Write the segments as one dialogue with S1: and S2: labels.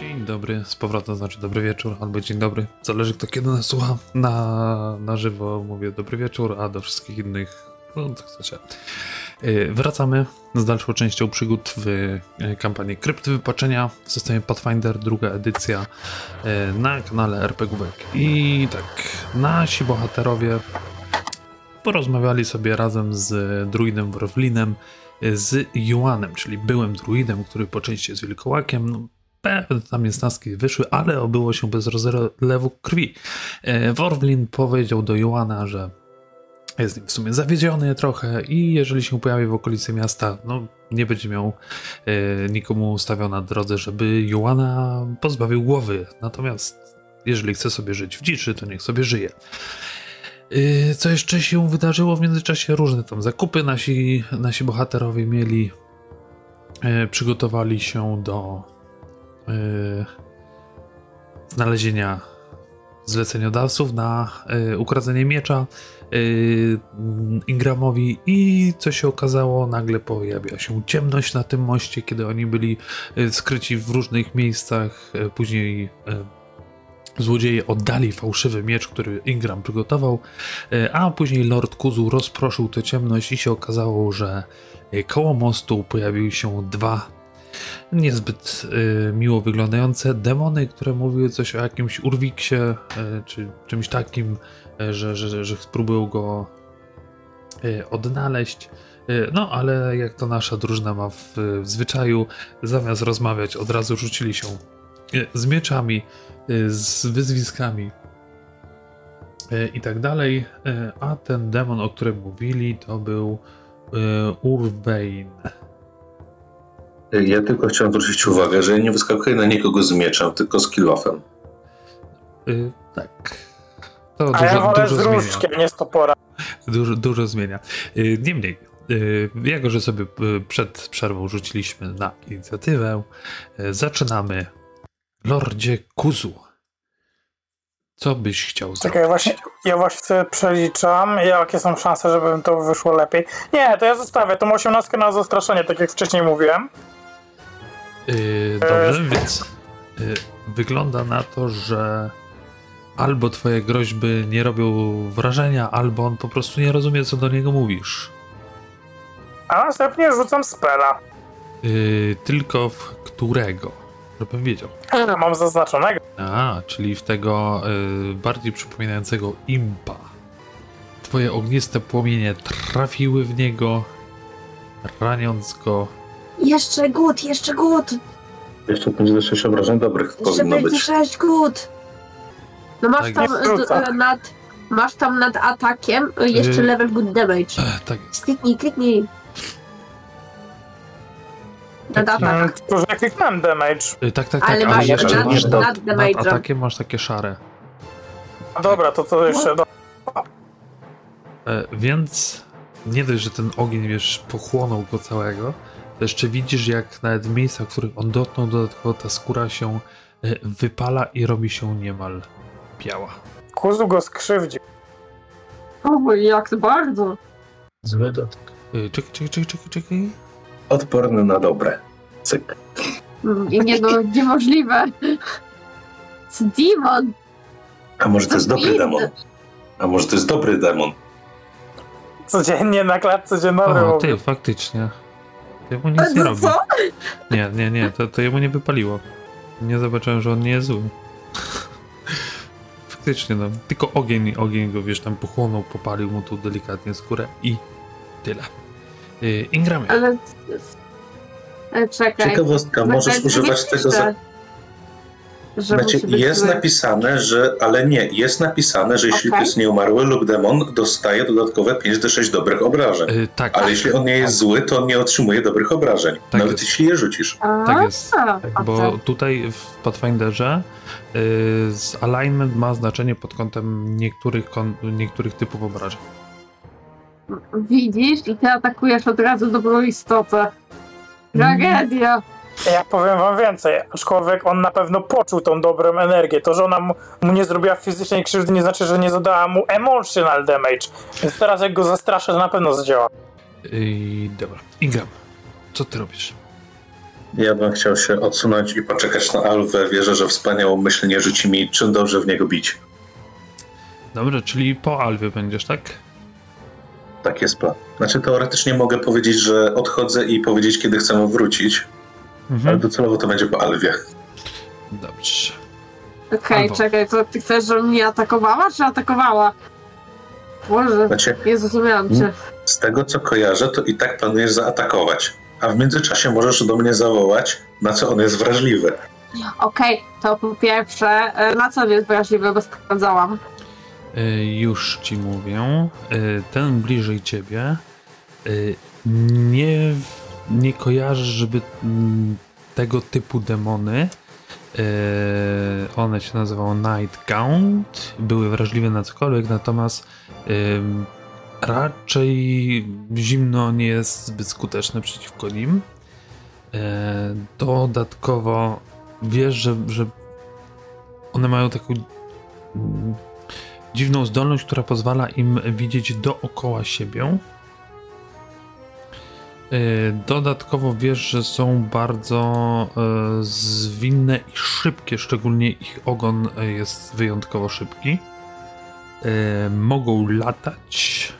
S1: Dzień dobry, z powrotem znaczy dobry wieczór, albo dzień dobry. Zależy kto kiedy nas słucha. Na, na żywo mówię dobry wieczór, a do wszystkich innych, no to chcecie. Yy, Wracamy z dalszą częścią przygód w yy, kampanii Krypty Wypaczenia w systemie Pathfinder, druga edycja yy, na kanale RPGówek. I tak, nasi bohaterowie porozmawiali sobie razem z druidem Wrowlinem, z Juanem, czyli byłym druidem, który po części jest wilkołakiem. Pewne tam niesnaski wyszły, ale obyło się bez rozlewu krwi. E, Worwlin powiedział do Joana, że jest nim w sumie zawiedziony trochę i jeżeli się pojawi w okolicy miasta, no nie będzie miał e, nikomu stawiał na drodze, żeby Joana pozbawił głowy. Natomiast jeżeli chce sobie żyć w dziczy, to niech sobie żyje. E, Co jeszcze się wydarzyło w międzyczasie? Różne tam zakupy nasi, nasi bohaterowie mieli. E, Przygotowali się do e, znalezienia zleceniodawców na e, ukradzenie miecza e, Ingramowi i co się okazało, nagle pojawia się ciemność na tym moście, kiedy oni byli skryci w różnych miejscach. Później złodzieje oddali fałszywy miecz, który Ingram przygotował, a później Lord Kuzu rozproszył tę ciemność i się okazało, że koło mostu pojawiły się dwa niezbyt e, miło wyglądające demony, które mówiły coś o jakimś urwiksie, e, czy czymś takim, e, że, że, że spróbują go e, odnaleźć. E, No, ale jak to nasza drużyna ma w, w zwyczaju, zamiast rozmawiać, od razu rzucili się e, z mieczami, z wyzwiskami i tak dalej. A ten demon, o którym mówili, to był Urwein.
S2: Ja tylko chciałem zwrócić uwagę, że nie wyskakuje na nikogo z mieczem, tylko z kilofem.
S1: E, Tak. To
S3: A ja
S1: dużo,
S3: wolę z
S1: dużo zmienia.
S3: różdżkiem, nie z topora.
S1: Dużo, dużo zmienia. Y, Niemniej, y, jako że sobie y, przed przerwą rzuciliśmy na inicjatywę, y, zaczynamy. Lordzie Kuzu. Co byś chciał
S3: Czekaj,
S1: zrobić?
S3: właśnie, ja właśnie sobie przeliczam, jakie są szanse, żeby to wyszło lepiej. Nie, to ja zostawię tą osiemnastkę na zastraszenie, tak jak wcześniej mówiłem.
S1: Y, dobrze, więc y, wygląda na to, że albo twoje groźby nie robią wrażenia, albo on po prostu nie rozumie, co do niego mówisz.
S3: A następnie rzucam spela.
S1: Y, tylko w którego? Żebym wiedział.
S3: Mam zaznaczonego.
S1: A, czyli w tego y, bardziej przypominającego impa. Twoje ogniste płomienie trafiły w niego, raniąc go.
S4: Jeszcze głód, jeszcze głód!
S2: Jeszcze 5 do 6 obrażeń dobrych
S4: Jeszcze
S2: powinno
S4: będzie
S2: być.
S4: sześć głód! No masz
S1: Tak
S4: tam
S3: jest.
S4: d- d- nad... Masz tam nad atakiem y, jeszcze
S1: Yy.
S4: level good damage.
S1: Ech, tak jest.
S4: Kliknij, kliknij. Nad
S3: Mm,
S4: atak.
S3: Tylko, że ja kliknąłem damage.
S1: Y, tak, tak, tak,
S4: Ale
S1: ale,
S4: masz
S1: jeszcze
S2: nad-
S1: masz
S2: nad
S1: nad, nad
S4: damage'em.
S1: atakiem masz takie szare.
S3: A Dobra, to to jeszcze... Do...
S1: E, więc nie dość, że ten ogień, wiesz, pochłonął go całego, to jeszcze widzisz, jak nawet w miejscach, w których on dotknął, dodatkowo ta skóra się e, wypala i robi się niemal biała.
S3: Kuzu go skrzywdził.
S4: O, jak bardzo.
S2: Zły dotyk.
S1: Y, Czekaj, czekaj, czekaj, czekaj, czekaj.
S2: Odporny na dobre. Cyk.
S4: Mm, I nie no, niemożliwe. To demon.
S2: A może to jest dobry demon? A może to jest dobry demon?
S3: Codziennie na klatce dziennowej
S1: O, ty, faktycznie. To jemu nic nie
S4: No
S1: robi.
S4: co?
S1: Nie, nie, nie, to, to jemu nie wypaliło. Nie zobaczyłem, że on nie jest zły. Faktycznie, no. Tylko ogień, ogień go, wiesz, tam pochłonął, popalił mu tu delikatnie skórę i tyle. Yy, Ingramie,
S4: Ale... Ale czekaj.
S2: Ciekawostka, możesz
S4: Będzie
S2: używać tego za...
S4: Że
S2: Znaczy,
S4: musi być
S2: jest
S4: zły.
S2: napisane, że... Ale nie, jest napisane, że jeśli to
S4: Okej.
S2: jest nieumarły lub demon, dostaje dodatkowe 5 do 6 dobrych obrażeń.
S1: yy, tak,
S2: Ale jeśli on nie jest zły, to on nie otrzymuje dobrych obrażeń.
S1: Tak
S2: Nawet
S1: jest.
S2: jeśli je rzucisz.
S4: A,
S1: tak jest.
S4: a,
S1: Bo tutaj w Pathfinderze yy, alignment ma znaczenie pod kątem niektórych, kon, niektórych typów obrażeń.
S4: Widzisz? I ty atakujesz od razu dobrą istotę. Tragedia.
S3: Ja powiem wam więcej, aczkolwiek on na pewno poczuł tą dobrą energię. To, że ona mu, mu nie zrobiła fizycznej krzywdy, nie znaczy, że nie zadała mu emotional damage. Więc teraz jak go zastraszę, to na pewno zadziała.
S1: Yy, dobra, Ingram, co ty robisz?
S2: Ja bym chciał się odsunąć i poczekać na Alwę. Wierzę, że wspaniałą myśl nie rzuci mi, czym dobrze w niego bić.
S1: Dobrze, czyli po Alwie będziesz, tak?
S2: Tak jest plan. Znaczy teoretycznie mogę powiedzieć, że odchodzę i powiedzieć, kiedy chcę wrócić, ale
S1: Mhm.
S2: docelowo to będzie po Alwie.
S1: Dobrze.
S4: Okej,
S1: Albo.
S4: czekaj, to ty chcesz, żebym mnie atakowała, czy atakowała? Boże,
S2: Znaczy,
S4: nie zrozumiałam cię.
S2: z tego co kojarzę, to i tak planujesz zaatakować. A w międzyczasie możesz do mnie zawołać, na co on jest wrażliwy.
S4: Okej, to po pierwsze, e, na co on jest wrażliwy, bo sprawdzałam.
S1: Y, Już ci mówię. Y, Ten bliżej ciebie y, nie, nie kojarzy, żeby mm, tego typu demony. y, One się nazywały Night Count. Były wrażliwe na cokolwiek, natomiast raczej zimno nie jest zbyt skuteczne przeciwko nim. Y, Dodatkowo wiesz, że, że one mają taką mm, dziwną zdolność, która pozwala im widzieć dookoła siebie. Yy, Dodatkowo wiesz, że są bardzo e, zwinne i szybkie, szczególnie ich ogon jest wyjątkowo szybki. E, Mogą latać.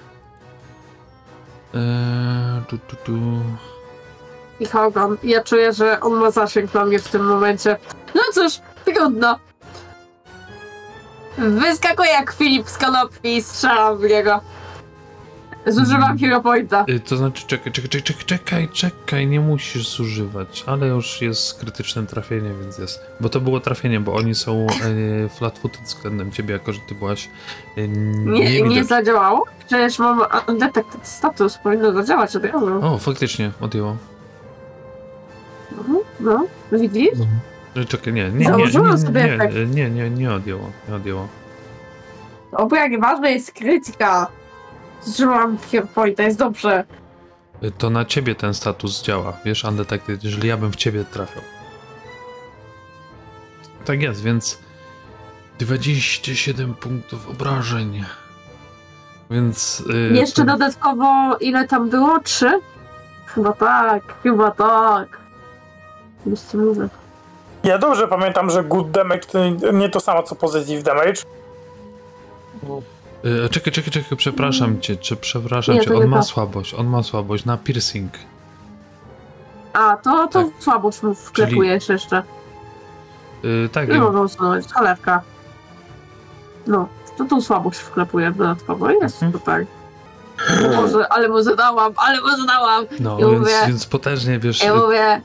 S1: Tu, tu, tu.
S4: Ich ogon. Ja czuję, że on ma zasięg na mnie w tym momencie. No cóż, trudno. Wyskakuję jak Filip z kanopki i strzelam w niego. Zużywam Hero Pointa.
S1: Y, To znaczy, czekaj, czekaj, czekaj, czekaj, czekaj, czekaj, nie musisz zużywać, ale już jest krytyczne trafienie, więc jest. Bo to było trafienie, bo oni są e, flat-footed względem ciebie, jako że ty byłaś e,
S4: Nie, nie
S1: niewidoczna.
S4: zadziałało? Przecież mam undetected status, powinno zadziałać od razu.
S1: O, faktycznie, odjęło.
S4: Mhm, No, widzisz?
S1: E, Czekaj, nie, nie, nie,
S4: Założyłam
S1: nie,
S4: sobie
S1: nie, nie, nie, nie, nie odjęło, nie odjęło.
S4: Dobra, nieważne jest krytyka. Hero Pointa, jest dobrze.
S1: E, To na ciebie ten status działa, wiesz, undetected, jeżeli ja bym w ciebie trafiał. Tak jest, więc 27 punktów obrażeń. Więc. y,
S4: Jeszcze
S1: to-
S4: dodatkowo, ile tam było? Trzy? Chyba tak, chyba tak. Mówię.
S3: Ja dobrze pamiętam, że good damage to nie to samo co positive damage.
S1: Y, Czekaj, czekaj, czekaj, przepraszam cię, czy przepraszam
S4: Nie,
S1: cię, on ma
S4: to.
S1: słabość, on ma słabość na piercing.
S4: A, to, to
S1: Tak.
S4: słabość mu wklepujesz jeszcze.
S1: Y, tak,
S4: Nie mogę usunąć, cholewka. No, to tą słabość wklepuję dodatkowo. Jest
S1: Mhm.
S4: tak. O Boże, ale mu zadałam, ale mu zadałam.
S1: no, więc,
S4: mówię-
S1: więc potężnie, wiesz,
S4: Ja mówię,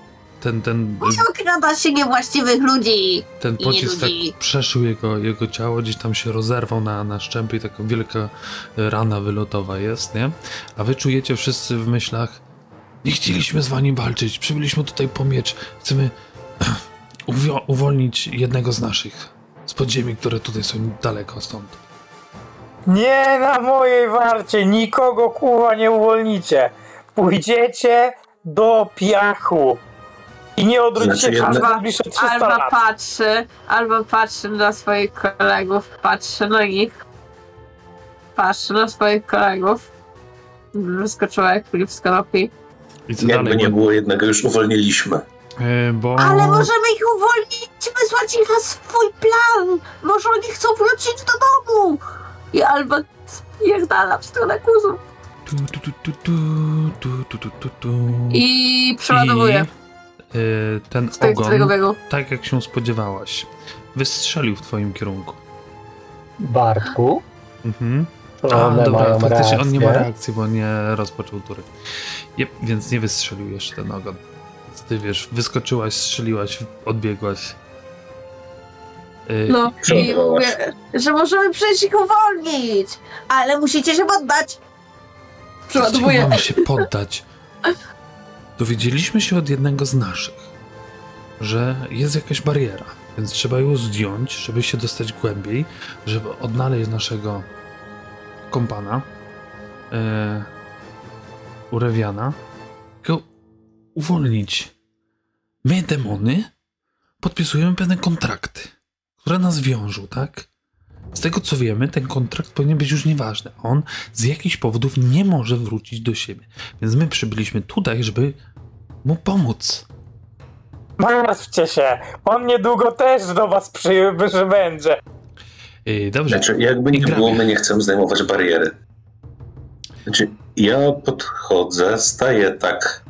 S1: ten, ten,
S4: nie okrada się niewłaściwych ludzi.
S1: ten pocisk tak przeszył jego, jego ciało, gdzieś tam się rozerwał na, na szczępie i taka wielka rana wylotowa jest, nie? A wy czujecie wszyscy w myślach, nie chcieliśmy z wami walczyć, przybyliśmy tutaj po miecz, chcemy uwolnić jednego z naszych, z podziemi, które tutaj są daleko stąd.
S3: Nie na mojej warcie, nikogo kurwa nie uwolnicie. Pójdziecie do piachu. I nie odwróć
S2: znaczy,
S3: się znaczy,
S4: alba,
S3: alba
S4: patrzy, albo patrzy na swoich kolegów, patrzy no na nich. Patrzy na swoich kolegów. Wyskoczyła jak klip z konopi.
S1: I
S2: Jakby nie było jednego, już uwolniliśmy.
S1: E, bo...
S4: Ale możemy ich uwolnić, wysłać ich na swój plan! Może oni chcą wrócić do domu! I albo niech dala w stronę kuzu.
S1: Tu, tu, tu,
S4: I przeładowuję.
S1: I ten
S4: z tego
S1: ogon, tak jak się spodziewałaś, wystrzelił w twoim kierunku.
S5: Bartku,
S1: Mhm. A, dobra, faktycznie on nie ma reakcji, bo nie rozpoczął tury. Jep, więc nie wystrzelił jeszcze ten ogon. Więc ty wiesz, wyskoczyłaś, strzeliłaś, odbiegłaś. Y,
S4: No i mówię, że możemy przecież ich uwolnić, ale musicie się poddać.
S1: Mamy się poddać? Dowiedzieliśmy się od jednego z naszych, że jest jakaś bariera, więc trzeba ją zdjąć, żeby się dostać głębiej, żeby odnaleźć naszego kompana, e, Urewiana, go uwolnić. My, demony, podpisujemy pewne kontrakty, które nas wiążą, tak? Z tego co wiemy, ten kontrakt powinien być już nieważny. On z jakichś powodów nie może wrócić do siebie. Więc my przybyliśmy tutaj, żeby mu pomóc.
S3: Martwcie się, on niedługo też do was przybędzie.
S1: Yy, dobrze.
S2: Znaczy, jakby nie było, my nie chcemy zdejmować bariery. Znaczy, ja podchodzę, staję tak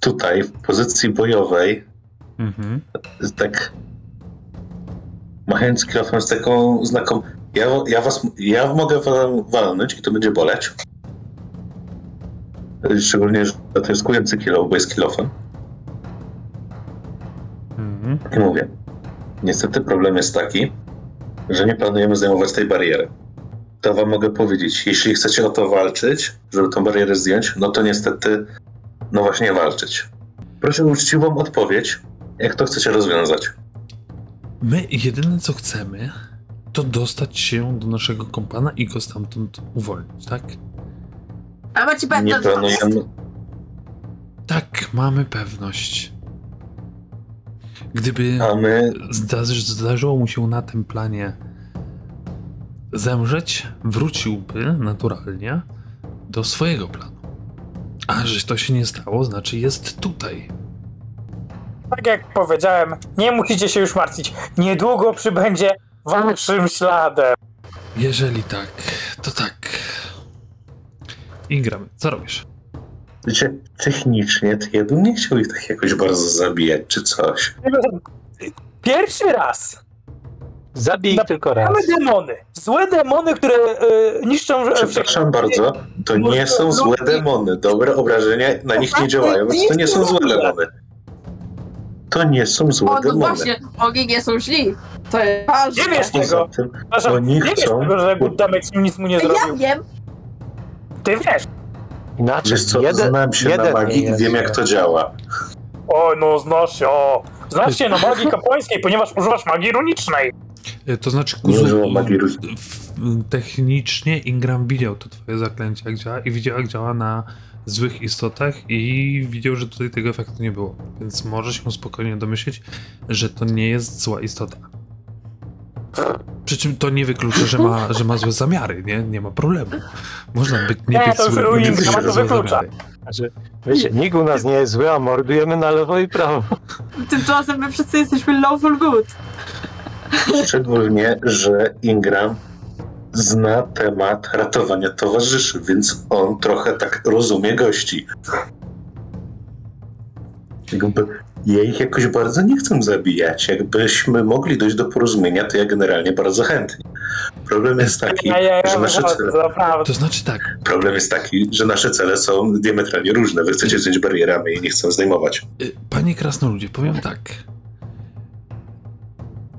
S2: tutaj w pozycji bojowej,
S1: Mhm.
S2: tak machając kilofem z taką znaką. Ja, ja was, ja mogę walnąć i to będzie boleć. Szczególnie, że to jest kujący kilo, bo jest kilofem.
S1: Mhm.
S2: I mówię, niestety problem jest taki, że nie planujemy zdejmować tej bariery. To wam mogę powiedzieć, jeśli chcecie o to walczyć, żeby tą barierę zdjąć, no to niestety, no właśnie walczyć. Proszę o uczciwą odpowiedź, jak to chcecie rozwiązać.
S1: My jedyne co chcemy, to dostać się do naszego kompana i go stamtąd uwolnić, tak?
S4: A macie
S2: Nie
S4: pewność, że on jest?
S2: planujemy,
S1: Tak, mamy pewność. Gdyby
S2: a my
S1: zdarzy, zdarzyło mu się na tym planie zemrzeć, wróciłby naturalnie do swojego planu. A że to się nie stało, znaczy jest tutaj.
S3: Tak jak powiedziałem, nie musicie się już martwić. Niedługo przybędzie waszym śladem.
S1: Jeżeli tak, to tak. Ingram, co robisz?
S2: Wiecie, technicznie to ja bym nie chciał ich tak jakoś bardzo zabijać czy coś.
S3: Pierwszy raz
S5: Zabij ich
S3: Na-
S5: tylko raz.
S3: mamy demony. Złe demony, które e, niszczą e,
S2: Przepraszam bardzo, to nie są złe demony. Dobre obrażenia na nich nie działają, więc to nie są złe demony. To nie są złe
S4: O, no
S2: demony.
S4: właśnie, oni nie są źli. To jest ważne.
S3: Nie wiesz tego.
S2: tym,
S3: Przepraszam,
S2: oni
S3: nie wiesz
S2: chcą-
S3: tego, że Damage nic mu nie
S4: Ja
S3: zrobił.
S4: wiem.
S3: Ty wiesz.
S5: Inaczej,
S2: wiesz co,
S5: jeden,
S2: znam się na
S5: jeden
S2: magii
S5: nie
S2: i wiem jak to działa.
S3: O, no znasz się, o. Znasz się na magii kapłańskiej, ponieważ używasz magii runicznej.
S1: E, To znaczy, Kuzu,
S2: magii
S1: technicznie Ingram widział to twoje zaklęcie, jak działa i widział, jak działa na złych istotach i widział, że tutaj tego efektu nie było. Więc może się spokojnie domyślić, że to nie jest zła istota. Przy czym to nie wyklucza, że ma, że ma złe zamiary, nie? Nie ma problemu. Można być nie,
S3: Nie,
S1: być
S3: to
S1: zły, nie być
S3: to
S1: złe
S3: wyklucza.
S1: zamiary.
S5: Że, wiecie, nikt u nas nie jest zły, a mordujemy na lewo i prawo.
S4: Tymczasem my wszyscy jesteśmy lawful good.
S2: Szczególnie, że Ingram zna temat ratowania towarzyszy, więc on trochę tak rozumie gości. Jakby ja ich jakoś bardzo nie chcę zabijać. Jakbyśmy mogli dojść do porozumienia, to ja generalnie bardzo chętnie. Problem jest taki,
S3: Ja, ja,
S2: że
S3: ja,
S2: nasze cele.
S1: To znaczy tak,
S2: problem jest taki, że nasze cele są diametralnie różne. Wy chcecie zdjąć barierami i nie chcę zdejmować.
S1: y, panie krasnoludzie, powiem tak.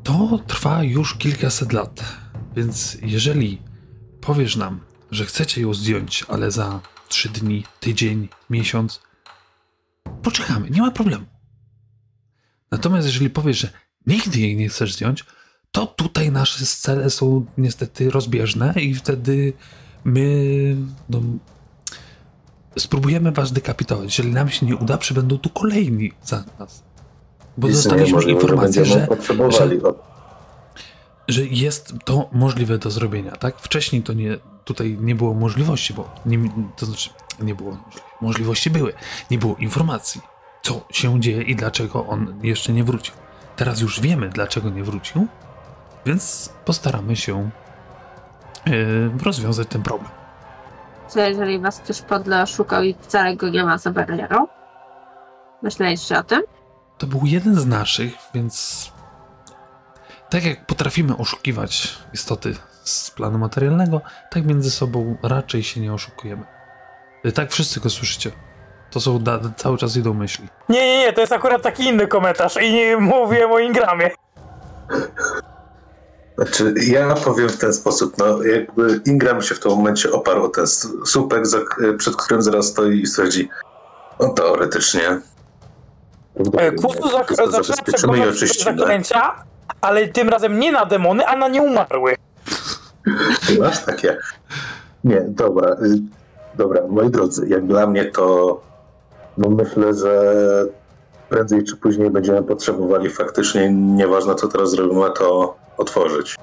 S1: To trwa już kilkaset lat, więc jeżeli powiesz nam, że chcecie ją zdjąć, ale za trzy dni, tydzień, miesiąc, poczekamy, nie ma problemu. Natomiast jeżeli powiesz, że nigdy jej nie chcesz zdjąć, to tutaj nasze cele są niestety rozbieżne i wtedy my no, spróbujemy was dekapitować. Jeżeli nam się nie uda, przybędą tu kolejni za nas. Bo dostaliśmy informację, że,
S2: potrzebowali.
S1: Że jest to możliwe do zrobienia, tak? Wcześniej to nie, tutaj nie było możliwości, bo nie, to znaczy nie było, możliwości były, nie było informacji, co się dzieje i dlaczego on jeszcze nie wrócił. Teraz już wiemy, dlaczego nie wrócił, więc postaramy się yy, rozwiązać ten problem.
S4: Co jeżeli was ktoś podle oszukał i wcale go nie ma za barierą? Myśleliście o tym?
S1: To był jeden z naszych, więc tak jak potrafimy oszukiwać istoty z planu materialnego, tak między sobą raczej się nie oszukujemy. Y, Tak wszyscy go słyszycie. To są da- cały czas idą myśli.
S3: Nie, nie, nie, to jest akurat taki inny komentarz i nie mówię o Ingramie.
S2: Znaczy, ja powiem w ten sposób, no jakby Ingram się w tym momencie oparł o ten słupek, przed którym zaraz stoi i stwierdzi, no teoretycznie.
S3: E, Kusu zaczyna
S2: oczyścimy.
S3: zaklęcia, ale tym razem nie na demony, a na nieumarłych.
S2: Masz takie? Nie, dobra. y, Dobra, moi drodzy, jak dla mnie to no myślę, że prędzej czy później będziemy potrzebowali faktycznie, nieważne co teraz zrobimy, to otworzyć.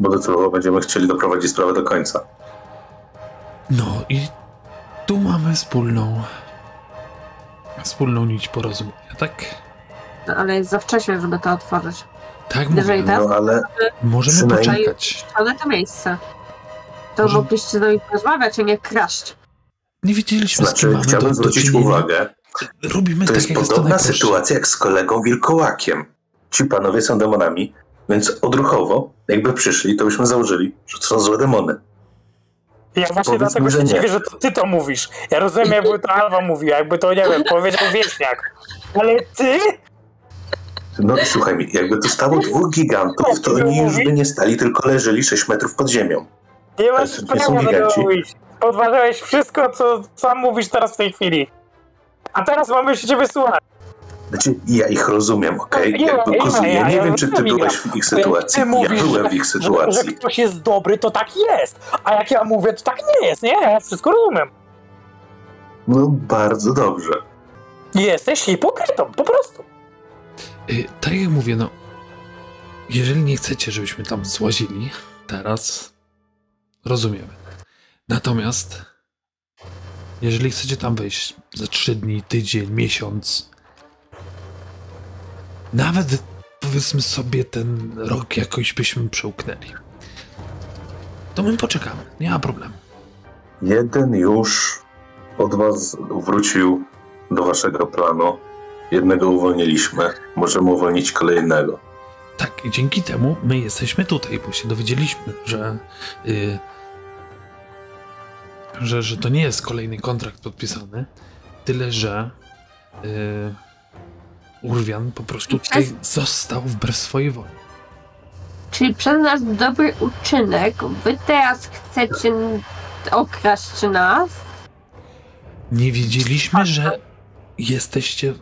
S2: Bo docelowo będziemy chcieli doprowadzić sprawę do końca.
S1: No i tu mamy wspólną wspólną nić porozumienia, tak?
S4: No, ale jest za wcześnie, żeby to otworzyć.
S1: Tak
S4: Jeżeli
S1: mówię,
S4: tak,
S2: No ale
S1: możemy poczekać.
S4: ale to miejsce. To
S1: Może-
S4: mogliście z nami porozmawiać, a nie kraść.
S1: Nie wiedzieliśmy, z
S2: znaczy
S1: mamy do,
S2: chciałbym
S1: do
S2: zwrócić
S1: czynienia.
S2: uwagę,
S1: Robimy
S2: to
S1: tak,
S2: jest
S1: jak jest
S2: podobna
S1: najprościej.
S2: sytuacja jak z kolegą Wilkołakiem. Ci panowie są demonami, więc odruchowo, jakby przyszli, to byśmy założyli, że to są złe demony.
S3: Ja właśnie
S2: Powiedzmy,
S3: dlatego
S2: że
S3: się
S2: nie.
S3: dziwię, że to ty to mówisz. Ja rozumiem, jakby to Alwa mówiła, jakby to, nie wiem, powiedział wieśniak. Ale ty?
S2: No i słuchaj jakby tu stało dwóch gigantów, to oni już by nie stali, tylko leżeli 6 metrów pod ziemią.
S3: Nie masz
S2: to nie
S3: prawa
S2: są
S3: tego
S2: giganci.
S3: mówić. Podważałeś wszystko, co sam mówisz teraz w tej chwili. A teraz mamy się ciebie słuchać.
S2: Znaczy, ja ich rozumiem, okej?
S3: Nie,
S2: Jakby ja nie
S3: ja
S2: wiem, czy ty byłeś
S3: ja-
S2: w ich sytuacji.
S3: Ty
S2: Ja
S3: mówisz,
S2: byłem
S3: że-
S2: w ich
S3: Że, że
S2: sytuacji.
S3: ktoś jest dobry, to tak jest. A jak ja mówię, to tak nie jest. Nie, ja wszystko rozumiem.
S2: No bardzo dobrze.
S3: Jesteś hipokrytą, po prostu.
S1: Y, tak jak mówię, no. Jeżeli nie chcecie, żebyśmy tam złazili teraz, rozumiemy. Natomiast, jeżeli chcecie tam wejść za trzy dni, tydzień, miesiąc, nawet powiedzmy sobie ten rok jakoś byśmy przełknęli, to my poczekamy, nie ma problemu.
S2: Jeden już od was wrócił do waszego planu. Jednego uwolniliśmy. Możemy uwolnić kolejnego.
S1: Tak, i dzięki temu my jesteśmy tutaj, bo się dowiedzieliśmy, że, y, że, że to nie jest kolejny kontrakt podpisany, tyle że y, Urwian po prostu tutaj został wbrew swojej woli.
S4: Czyli przez nasz dobry uczynek wy teraz chcecie okraść nas?
S1: Nie wiedzieliśmy, że jesteście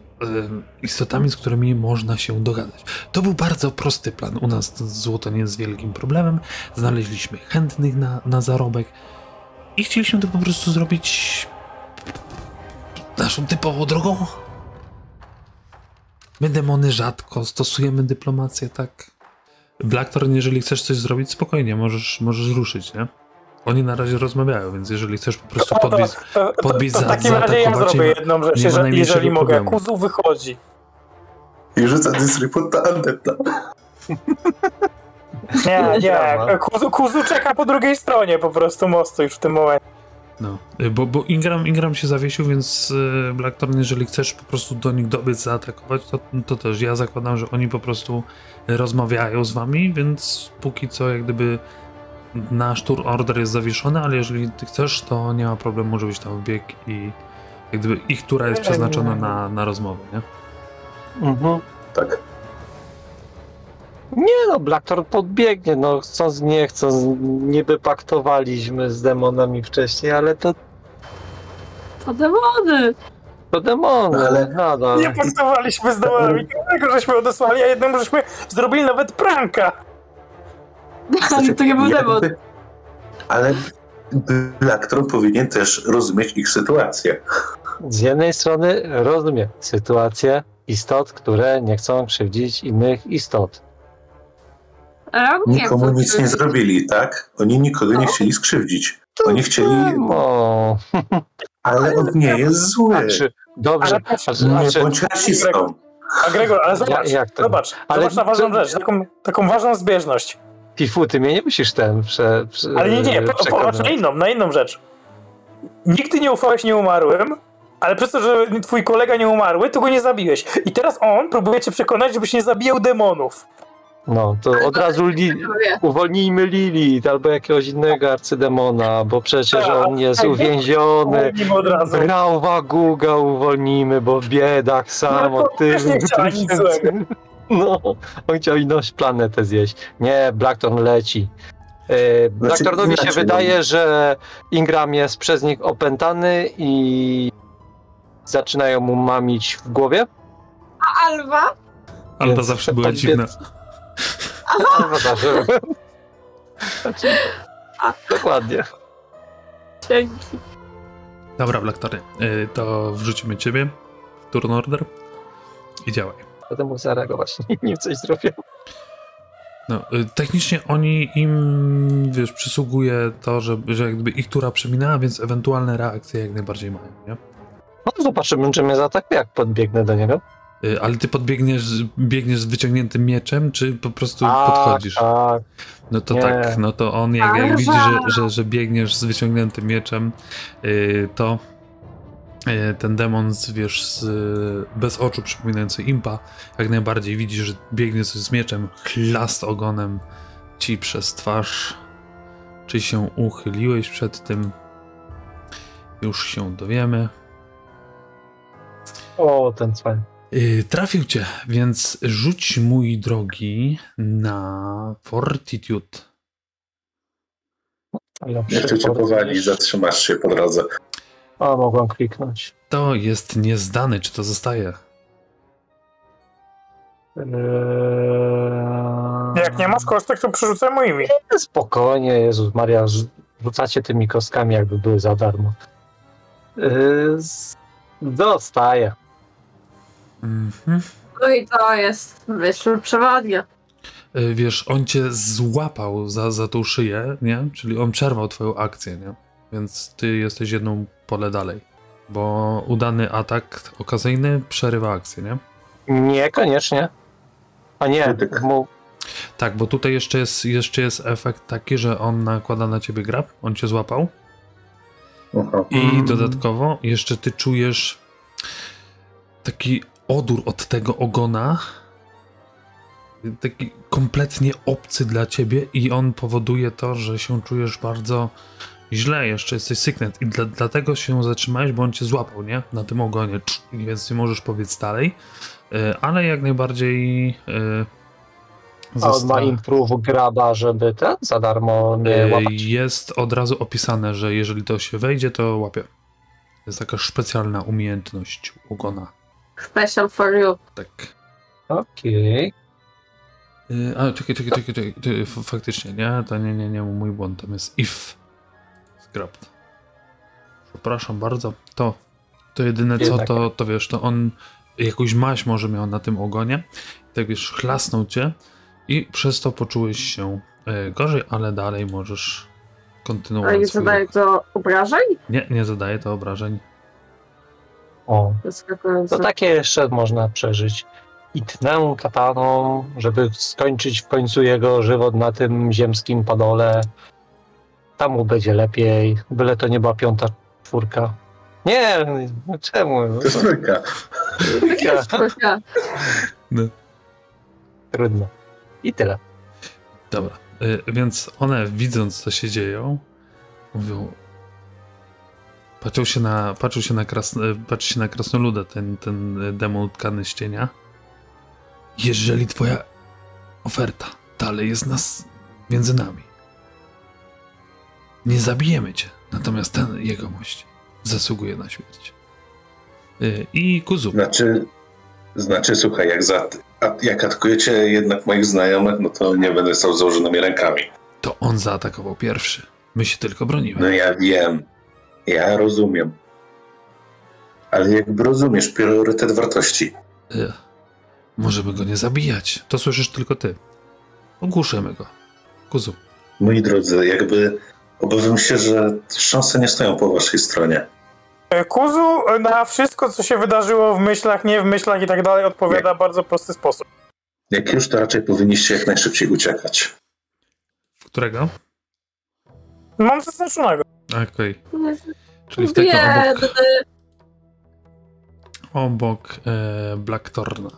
S1: istotami, z którymi można się dogadać. To był bardzo prosty plan. U nas to złoto nie jest wielkim problemem. Znaleźliśmy chętnych na, na zarobek i chcieliśmy to po prostu zrobić naszą typową drogą. My demony rzadko stosujemy dyplomację, tak? Blackthorn, jeżeli chcesz coś zrobić, spokojnie, możesz, możesz ruszyć, nie? Oni na razie rozmawiają, więc jeżeli chcesz po prostu
S3: O, to,
S1: podbić...
S3: to, to,
S1: podbić
S3: to w
S1: za-
S3: takim razie ja
S1: zaatakować,
S3: zrobię jedną rzecz, jeżeli, jeżeli mogę.
S1: problemu.
S3: Kuzu wychodzi.
S2: I rzuca disreport na Andeta.
S3: Nie, nie. Kuzu, Kuzu czeka po drugiej stronie po prostu mostu już w tym momencie.
S1: No, y, bo, bo Ingram, Ingram się zawiesił, więc y, Blackthorn, jeżeli chcesz po prostu do nich dobiec, zaatakować, to, to też ja zakładam, że oni po prostu rozmawiają z wami, więc póki co jak gdyby nasz tour order jest zawieszony, ale jeżeli ty chcesz, to nie ma problemu, żebyś tam wbiegł i jak gdyby ich tura jest przeznaczona na, na rozmowę, nie?
S5: Mhm.
S2: Tak.
S5: Nie no, Blackthorn podbiegnie, no chcąc nie chcąc, niby paktowaliśmy z demonami wcześniej, ale to,
S4: To demony!
S5: to demony,
S2: Ale-
S5: nadal.
S3: Nie paktowaliśmy z demonami, jednego żeśmy odesłali, a jednemu żeśmy zrobili nawet pranka.
S4: Ale to nie był demon.
S2: Ale Blackthorn powinien też rozumieć ich sytuację.
S5: Z jednej strony rozumiem sytuację istot, które nie chcą krzywdzić innych istot.
S2: Nikomu nic nie zrobili, tak? Oni nikogo nie chcieli skrzywdzić. Oni chcieli,
S5: No,
S2: ale on nie jest zły.
S5: znaczy, dobrze, znaczy,
S2: Nie
S5: znaczy,
S2: bądź rasistą.
S3: A Gregor, ale zobacz,
S5: jak to?
S3: zobacz,
S5: Ale
S3: zobacz na ważną
S5: to-
S3: rzecz, taką, taką ważną zbieżność.
S5: Pifu, ty mnie nie musisz ten prze, prze,
S3: Ale nie, nie, po- popatrz
S5: przekonywać.
S3: na inną, na inną rzecz. Nigdy nie ufałeś nieumarłym, ale przez to, że twój kolega nie umarły, to go nie zabiłeś. I teraz on próbuje cię przekonać, żebyś nie zabijał demonów.
S5: No, to od razu li, uwolnijmy Lilith albo jakiegoś innego arcydemona, bo przecież
S3: Tak,
S5: on jest
S3: tak.
S5: uwięziony.
S3: Nim od razu.
S5: Grałwa Guga uwolnijmy, bo biedak sam
S3: No, to
S5: tym.
S3: też nie chciała nic złego.
S5: No, on chciał inną planetę zjeść. Nie, Blackthorn leci. E, Blackthornowi się
S2: inaczej,
S5: wydaje,
S2: no.
S5: że Ingram jest przez nich opętany i zaczynają mu mamić w głowie.
S4: A Alwa?
S1: Alba
S5: Więc
S1: zawsze była dziwna.
S5: Albo zawsze. Znaczy, Dokładnie.
S4: Dzięki.
S1: Dobra, Blackthorny, y, to wrzucimy ciebie w turn order i działaj.
S5: Będę mógł zareagować, nim coś zrobię.
S1: No, y, technicznie oni im, wiesz, przysługuje to, że, że jakby ich tura przeminęła, więc ewentualne reakcje jak najbardziej mają, nie?
S5: No zobaczymy, czy mnie zaatakuje, jak podbiegnę do niego.
S1: Y, Ale ty podbiegniesz, biegniesz z wyciągniętym mieczem, czy po prostu
S5: Tak,
S1: podchodzisz?
S5: tak.
S1: No to
S5: Nie.
S1: tak, no to on jak, jak widzi, że, że, że biegniesz z wyciągniętym mieczem, yy, to ten demon, z, wiesz, z, bez oczu przypominający impa, jak najbardziej widzi, że biegnie coś z mieczem, chlast ogonem ci przez twarz. Czy się uchyliłeś przed tym? Już się dowiemy.
S5: O, ten cwań.
S1: Yy, trafił cię, więc rzuć mój drogi na Fortitude.
S2: Jak to cię powali, zatrzymasz się po drodze.
S5: O, mogłem kliknąć.
S1: To jest niezdany, czy to zostaje?
S5: Eee...
S3: Jak nie masz kostek, to przerzucę moimi.
S5: Spokojnie, Jezus Maria, rz- rzucacie tymi kostkami, jakby były za darmo. Eee, z- Dostaję.
S1: Mhm.
S4: No i to jest myśl przewodnia.
S1: Y, Wiesz, on cię złapał za, za tą szyję, nie? Czyli on przerwał twoją akcję, nie? Więc ty jesteś jedną pole dalej. Bo udany atak okazyjny przerywa akcję, nie?
S5: Niekoniecznie. A nie, mu...
S1: Tak, bo tutaj jeszcze jest, jeszcze jest efekt taki, że on nakłada na ciebie grab, on cię złapał
S2: Aha.
S1: i
S5: Mm.
S1: dodatkowo jeszcze ty czujesz taki odór od tego ogona, taki kompletnie obcy dla ciebie i on powoduje to, że się czujesz bardzo źle, jeszcze jesteś syknet i dla, dlatego się zatrzymałeś, bo on cię złapał, nie? Na tym ogonie, Cz, więc nie możesz powiedz dalej, E, ale jak najbardziej e,
S5: A on ma improve graba, żeby ten za darmo nie
S1: E,
S5: łapać.
S1: Jest od razu opisane, że jeżeli to się wejdzie, to łapie. To jest taka specjalna umiejętność ogona.
S4: Special for you.
S1: Tak.
S5: Okej.
S1: Y, A, czekaj, czekaj, czekaj, czekaj. Faktycznie, nie? To nie, nie, nie, mój błąd. Tam jest if. Scrapped. Przepraszam bardzo. To, to jedyne co, to, to wiesz, to on jakąś maść może miał na tym ogonie. Tak wiesz, chlasnął cię i przez to poczułeś się e, gorzej, ale dalej możesz
S4: A
S1: kontynuować
S4: nie
S1: swój
S4: zadaje
S1: ruch.
S4: to obrażeń?
S1: Nie, nie zadaje to obrażeń.
S5: O, to takie jeszcze można przeżyć. I tnę kataną, żeby skończyć w końcu jego żywot na tym ziemskim padole. Tam mu będzie lepiej. Byle to nie była piąta czwórka. Nie, no czemu?
S2: To jest trójka.
S5: Trójka.
S4: Trochę.
S5: Trudno. I tyle.
S1: Dobra, y, więc one widząc co się dzieje, mówią patrzą się na, patrzą się na, krasno, patrzy się na krasnoluda, ten, ten y, demon tkany z cienia. Jeżeli twoja oferta dalej jest nas między nami, nie zabijemy cię, natomiast ten jegomość zasługuje na śmierć. Y, I Kuzu,
S2: Znaczy, znaczy słuchaj, jak, za, jak atakujecie jednak moich znajomych, no to nie będę stał z założonymi rękami.
S1: to on zaatakował pierwszy. My się tylko bronimy.
S2: No ja wiem. Ja rozumiem. Ale jakby rozumiesz priorytet wartości.
S1: Y, Możemy go nie zabijać. To słyszysz tylko ty. Ogłuszymy go. Kuzu.
S2: Moi drodzy, jakby obawiam się, że szanse nie stoją po waszej stronie.
S3: E, Kuzu na wszystko, co się wydarzyło w myślach, nie w myślach i tak dalej, odpowiada w bardzo prosty sposób.
S2: Jak już, to raczej powinniście jak najszybciej uciekać.
S1: Którego?
S3: Mam zaznaczonego.
S1: Okej. Czyli w tego obok, obok e, Blacktorna.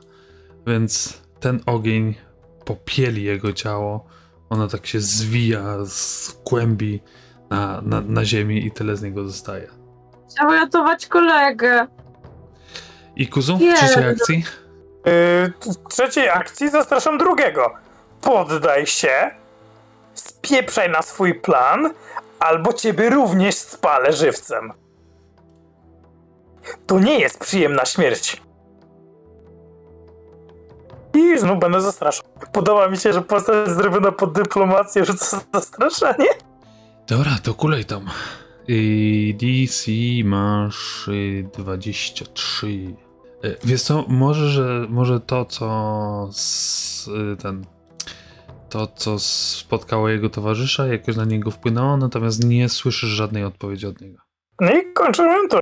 S1: Więc ten ogień popieli jego ciało. Ono tak się zwija, skłębi na, na, na ziemi i tyle z niego zostaje.
S4: Chciał ratować kolegę.
S1: I Kuzu, w trzeciej
S4: no-
S1: akcji?
S3: Yy, w trzeciej akcji zastraszam drugiego. Poddaj się, spieprzaj na swój plan, albo ciebie również spalę żywcem. To nie jest przyjemna śmierć. I znów będę zastraszał. Podoba mi się, że postać zrobiona pod dyplomację rzuca zastraszanie.
S1: Dobra, to kulej tam. I DC masz y, 23. Y, Wiesz co, może, że, może to, co z, y, ten, to, co spotkało jego towarzysza, jakoś na niego wpłynęło, natomiast nie słyszysz żadnej odpowiedzi od niego.
S3: No i kończymy to.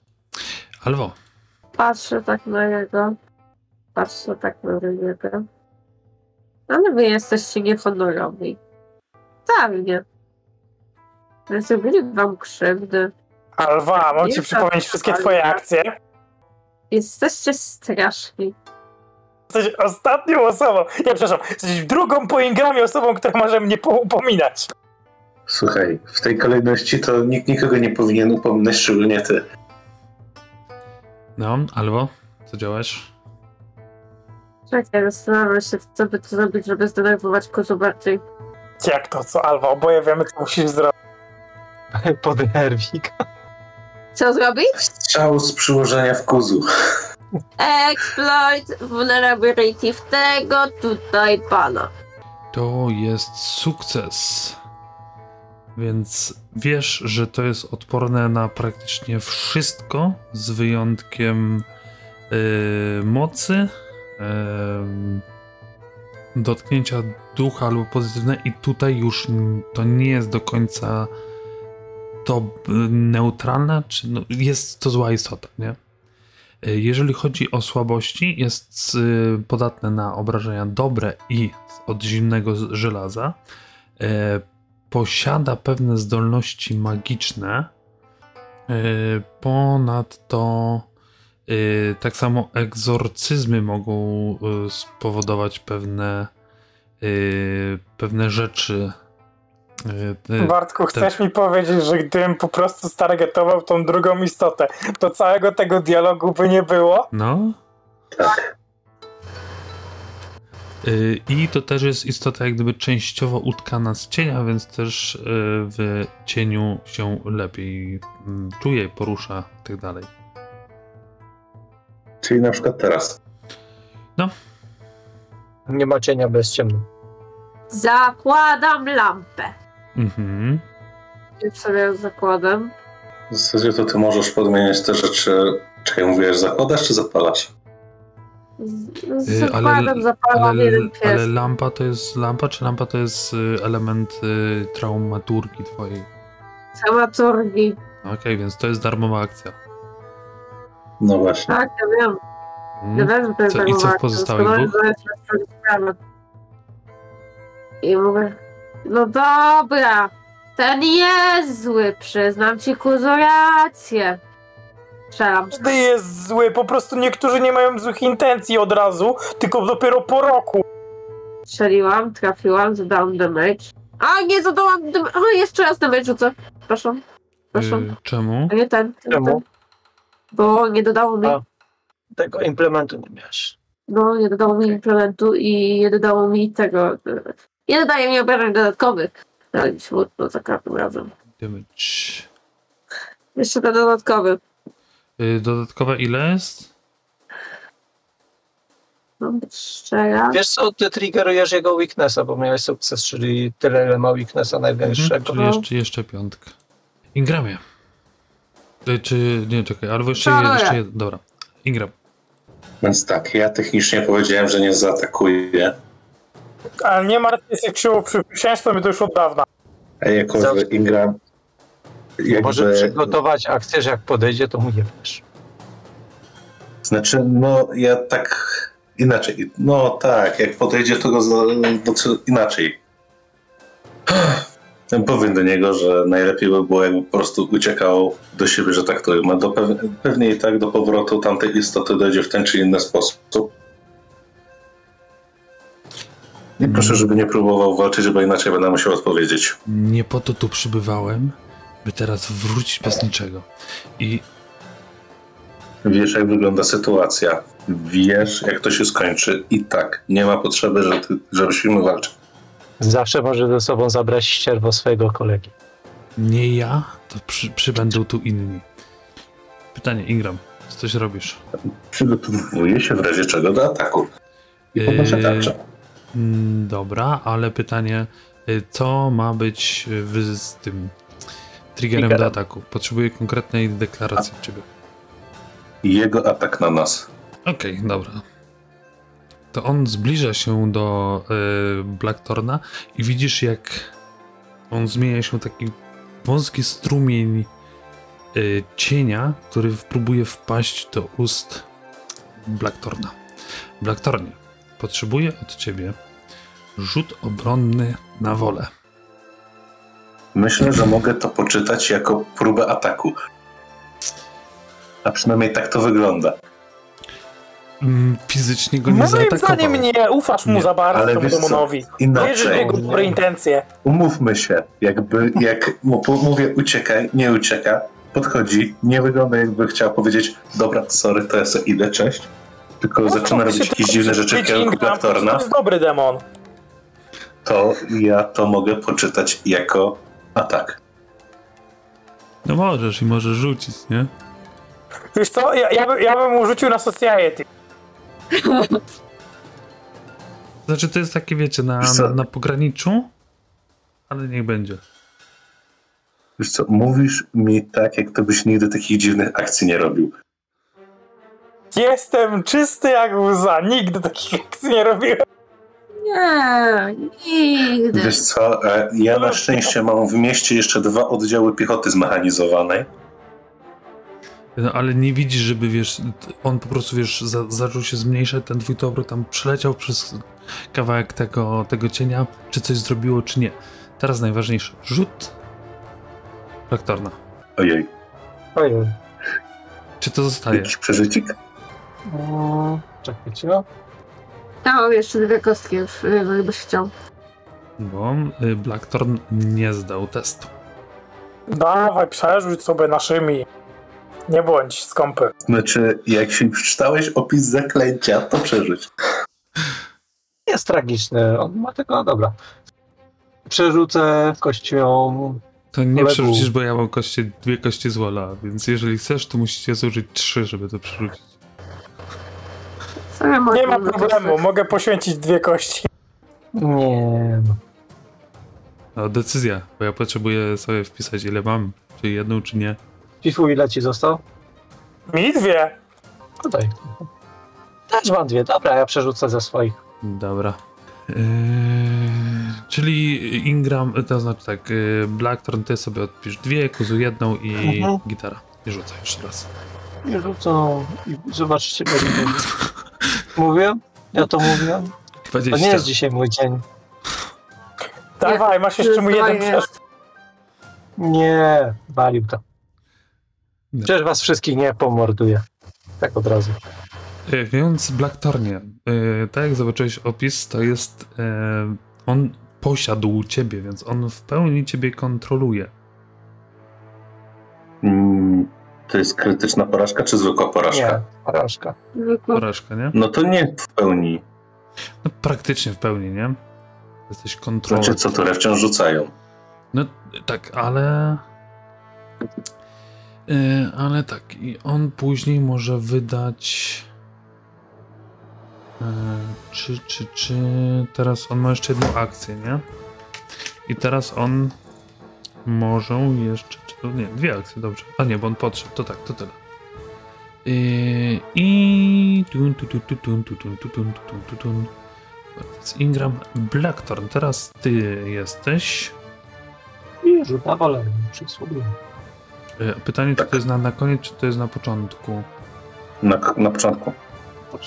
S1: Albo,
S4: Patrzę tak na niego. Patrzę tak na niego. Ale wy jesteście niehonorowi. Wcale nie. Zrobili wam krzywdy.
S3: Alwa, mam ci
S4: Nie,
S3: przypomnieć
S4: tak,
S3: wszystkie twoje akcje.
S4: Jesteście straszni.
S3: Jesteś ostatnią osobą, nie przepraszam, jesteś drugą po ingramie osobą, która może mnie po- upominać.
S2: Słuchaj, w tej kolejności to nikt nikogo nie powinien upominać, szczególnie ty.
S1: No, albo co działasz?
S4: Czekaj, zastanawiam się, co by tu zrobić, żeby zdenerwować kozu bardziej.
S3: Jak to, co Alwa? Oboje wiemy, co musisz zrobić.
S5: Podnerwik.
S4: Co zrobić?
S2: Strzał z przyłożenia w kuzu.
S4: Exploit vulnerability w tego tutaj pana.
S1: To jest sukces. Więc wiesz, że to jest odporne na praktycznie wszystko, z wyjątkiem yy, mocy, dotknięcia ducha albo pozytywne, i tutaj już to nie jest do końca to y, neutralne, czy no, jest to zła istota, nie? Y, Jeżeli chodzi o słabości, jest y, podatne na obrażenia dobre i od zimnego żelaza. Y, Posiada pewne zdolności magiczne. Y, Ponadto tak samo egzorcyzmy mogą y, spowodować pewne y, pewne rzeczy. Y, y,
S3: Bartku, chcesz mi powiedzieć, że gdybym po prostu stargetował tą drugą istotę, to całego tego dialogu by nie było?
S1: No.
S2: Tak.
S1: Y, I to też jest istota jak gdyby częściowo utkana z cienia, więc też y, w cieniu się lepiej mm, czuje, porusza i tak dalej.
S2: Czyli na przykład teraz.
S5: Nie ma cienia bez ciemno.
S4: Zakładam lampę.
S1: Mhm.
S4: I sobie zakładam.
S2: W zasadzie to ty możesz podmieniać te rzeczy. Czekaj, mówiłeś zakładasz czy zapalasz?
S4: Z-
S1: Y,
S4: Zakładam,
S1: ale-
S4: zapalam
S1: Ale,
S4: jeden pies.
S1: ale lampa to jest lampa, czy lampa to jest y, element y, traumaturgii twojej?
S4: Dramaturgii.
S1: Okej, więc to jest darmowa akcja.
S2: No właśnie.
S4: Tak, ja wiem. Ja
S1: Mhm.
S4: wiem, że to jest
S1: Co- i co w pozostałych dwóch?
S4: I mówię, no dobra, ten jest zły, przyznam ci kuzu rację. Strzelam.
S3: Każdy jest zły, po prostu niektórzy nie mają złych intencji od razu, tylko dopiero po roku.
S4: Strzeliłam, trafiłam, zadałam damage. A, nie zadałam damage. O, jeszcze raz damage rzucę. Proszę. Proszę.
S1: Y, czemu?
S4: A nie ten. nie
S5: Czemu?
S4: ten. Bo nie dodało mi.
S5: A. Tego implementu nie miałeś.
S4: No, nie dodało mi implementu i nie dodało mi tego. e, Nie dodaje mi obrażeń dodatkowych. Ale mi smutno za każdym razem.
S1: Damage.
S4: Jeszcze ten dodatkowy.
S1: Y, dodatkowe ile jest?
S4: Mam być szczera.
S5: Wiesz co, ty triggerujesz jego weaknessa, bo miałeś sukces, czyli tyle, ile ma weaknessa
S1: Mhm,
S5: największego.
S1: czyli jeszcze, jeszcze piątka. Ingramie. Y, Czy nie, czekaj, albo jeszcze,
S4: Czaruję.
S1: jeszcze jeden. Dobra. Ingram.
S2: Więc tak, ja technicznie powiedziałem, że nie zaatakuję.
S3: Ale nie martw się, jak krzywo przysięć, to mi to już od dawna.
S2: A jako, że Ingram jakby...
S5: Może przygotować akcję, że jak podejdzie, to mu nie wiesz.
S2: Znaczy, no ja tak inaczej. No tak, jak podejdzie, to go za, no, inaczej. Powiem do niego, że najlepiej by było, jakby po prostu uciekał do siebie, że tak to ma. Do pew pewnie i tak do powrotu tamtej istoty dojdzie w ten czy inny sposób. I proszę, żeby nie próbował walczyć, bo inaczej będę musiał odpowiedzieć.
S1: Nie po to tu przybywałem, by teraz wrócić bez niczego. I
S2: Wiesz, jak wygląda sytuacja. Wiesz, jak to się skończy. I tak, nie ma potrzeby, żebyśmy walczyli.
S5: Zawsze może ze sobą zabrać ścierwo swojego kolegi.
S1: nie ja, to przy, przybędą tu inni. Pytanie, Ingram, co coś robisz?
S2: Przygotowuję się w razie czego do ataku. I podnoszę
S1: Yy,
S2: tarczę.
S1: Mm, Dobra, ale pytanie, y, co ma być y, w, z tym triggerem, do ataku? Potrzebuję konkretnej deklaracji od ciebie.
S2: Jego atak na nas.
S1: Okej, dobra. To on zbliża się do y, Blacktorna i widzisz jak on zmienia się w taki wąski strumień y, cienia, który próbuje wpaść do ust Blacktorna. Blacktornie, potrzebuję od ciebie rzut obronny na wolę.
S2: Myślę, że mogę to poczytać jako próbę ataku. A przynajmniej tak to wygląda.
S1: Fizycznie go nie
S3: Moim
S1: zaatakował.
S3: zdaniem nie ufasz mu
S1: Nie,
S3: za bardzo
S2: ale
S3: temu demonowi. Wierzysz w jego dobre intencje.
S2: Umówmy się, jakby jak mówię uciekaj, nie ucieka, podchodzi, nie wygląda jakby chciał powiedzieć dobra, sorry, to ja sobie idę, cześć. Tylko zaczyna
S3: No,
S2: robić
S3: się
S2: jakieś dziwne rzeczy kierunku
S3: Gram To
S2: Blacktorna,
S3: jest dobry demon.
S2: to ja to mogę poczytać jako atak.
S1: No możesz i możesz rzucić, nie?
S3: Wiesz co, ja, ja, by, ja bym mu rzucił na Society.
S1: Znaczy to jest takie, wiecie, na, na, na pograniczu, ale niech będzie.
S2: Wiesz co, mówisz mi tak, jak to byś nigdy takich dziwnych akcji nie robił.
S3: Jestem czysty jak łza. Nigdy takich akcji nie robiłem.
S4: Nie, nigdy.
S2: Wiesz co, e, ja na szczęście mam w mieście jeszcze dwa oddziały piechoty zmechanizowanej.
S1: No, ale nie widzisz, żeby, wiesz, on po prostu, wiesz, za, zaczął się zmniejszać, ten twój topór tam przeleciał przez kawałek tego, tego cienia, czy coś zrobiło, czy nie. Teraz najważniejsze, rzut Blacktorna.
S2: Ojej,
S5: Ojej.
S1: Czy to zostaje?
S2: jakiś przeżycik?
S5: Mm, Czekajcie.
S4: Ja mam jeszcze dwie kostki, już, y, gdybyś chciał.
S1: Bo y, Blacktorn nie zdał testu.
S3: Dawaj, przerzuć sobie naszymi. Nie bądź skąpy.
S2: Znaczy, jak się przeczytałeś opis zaklęcia, to przeżyć.
S5: Jest tragiczny. On ma tego, dobra. Przerzucę kością.
S1: To nie
S5: Ale
S1: przerzucisz, bo ja mam kości, dwie kości z Wola, więc jeżeli chcesz, to musicie zużyć trzy, żeby to przerzucić.
S3: Nie ma problemu, mogę poświęcić dwie kości.
S5: Nie. No,
S1: decyzja, bo ja potrzebuję sobie wpisać, ile mam, czy jedną, czy nie.
S5: Pifu, ile ci został?
S3: Mi dwie.
S5: Tutaj. Też mam dwie. Dobra, ja przerzucę ze swoich.
S1: Dobra. Yy, czyli Ingram, to znaczy tak, yy, Blackthorn ty sobie odpisz dwie, Kuzu jedną i
S5: Mhm.
S1: gitara. I rzucaj jeszcze raz.
S5: Nie rzucą i zobaczycie, będzie. Mówię? Ja to mówię? To
S1: 20.
S5: nie jest dzisiaj mój dzień.
S3: Dawaj, masz jeszcze mu jeden przerzut.
S5: Nie, walił to. Przecież was wszystkich nie pomorduję. Tak od razu.
S1: Yy, Więc Blackthornie, yy, tak jak zobaczyłeś opis, to jest, yy, on posiadł ciebie, więc on w pełni ciebie kontroluje.
S2: Mm, to jest krytyczna porażka czy zwykła porażka?
S5: Nie, porażka.
S1: Porażka, nie?
S2: No to nie w pełni.
S1: No, praktycznie w pełni, nie? Jesteś kontrolą.
S2: Znaczy, co tyle wciąż rzucają.
S1: No tak, ale. Yy, ale tak, i on później może wydać. Yy, czy, czy, czy. Teraz on ma jeszcze jedną akcję, nie? I teraz on może jeszcze. Czy to nie, dwie akcje, dobrze. A nie, bo on podszedł, to tak, to tyle. Yy, I. Tun, Ingram Blackthorn, teraz ty jesteś.
S5: I rzut na wolę
S1: E, Pytanie, czy
S2: Tak.
S1: to jest na, na koniec, czy to jest na początku?
S2: Na, na początku.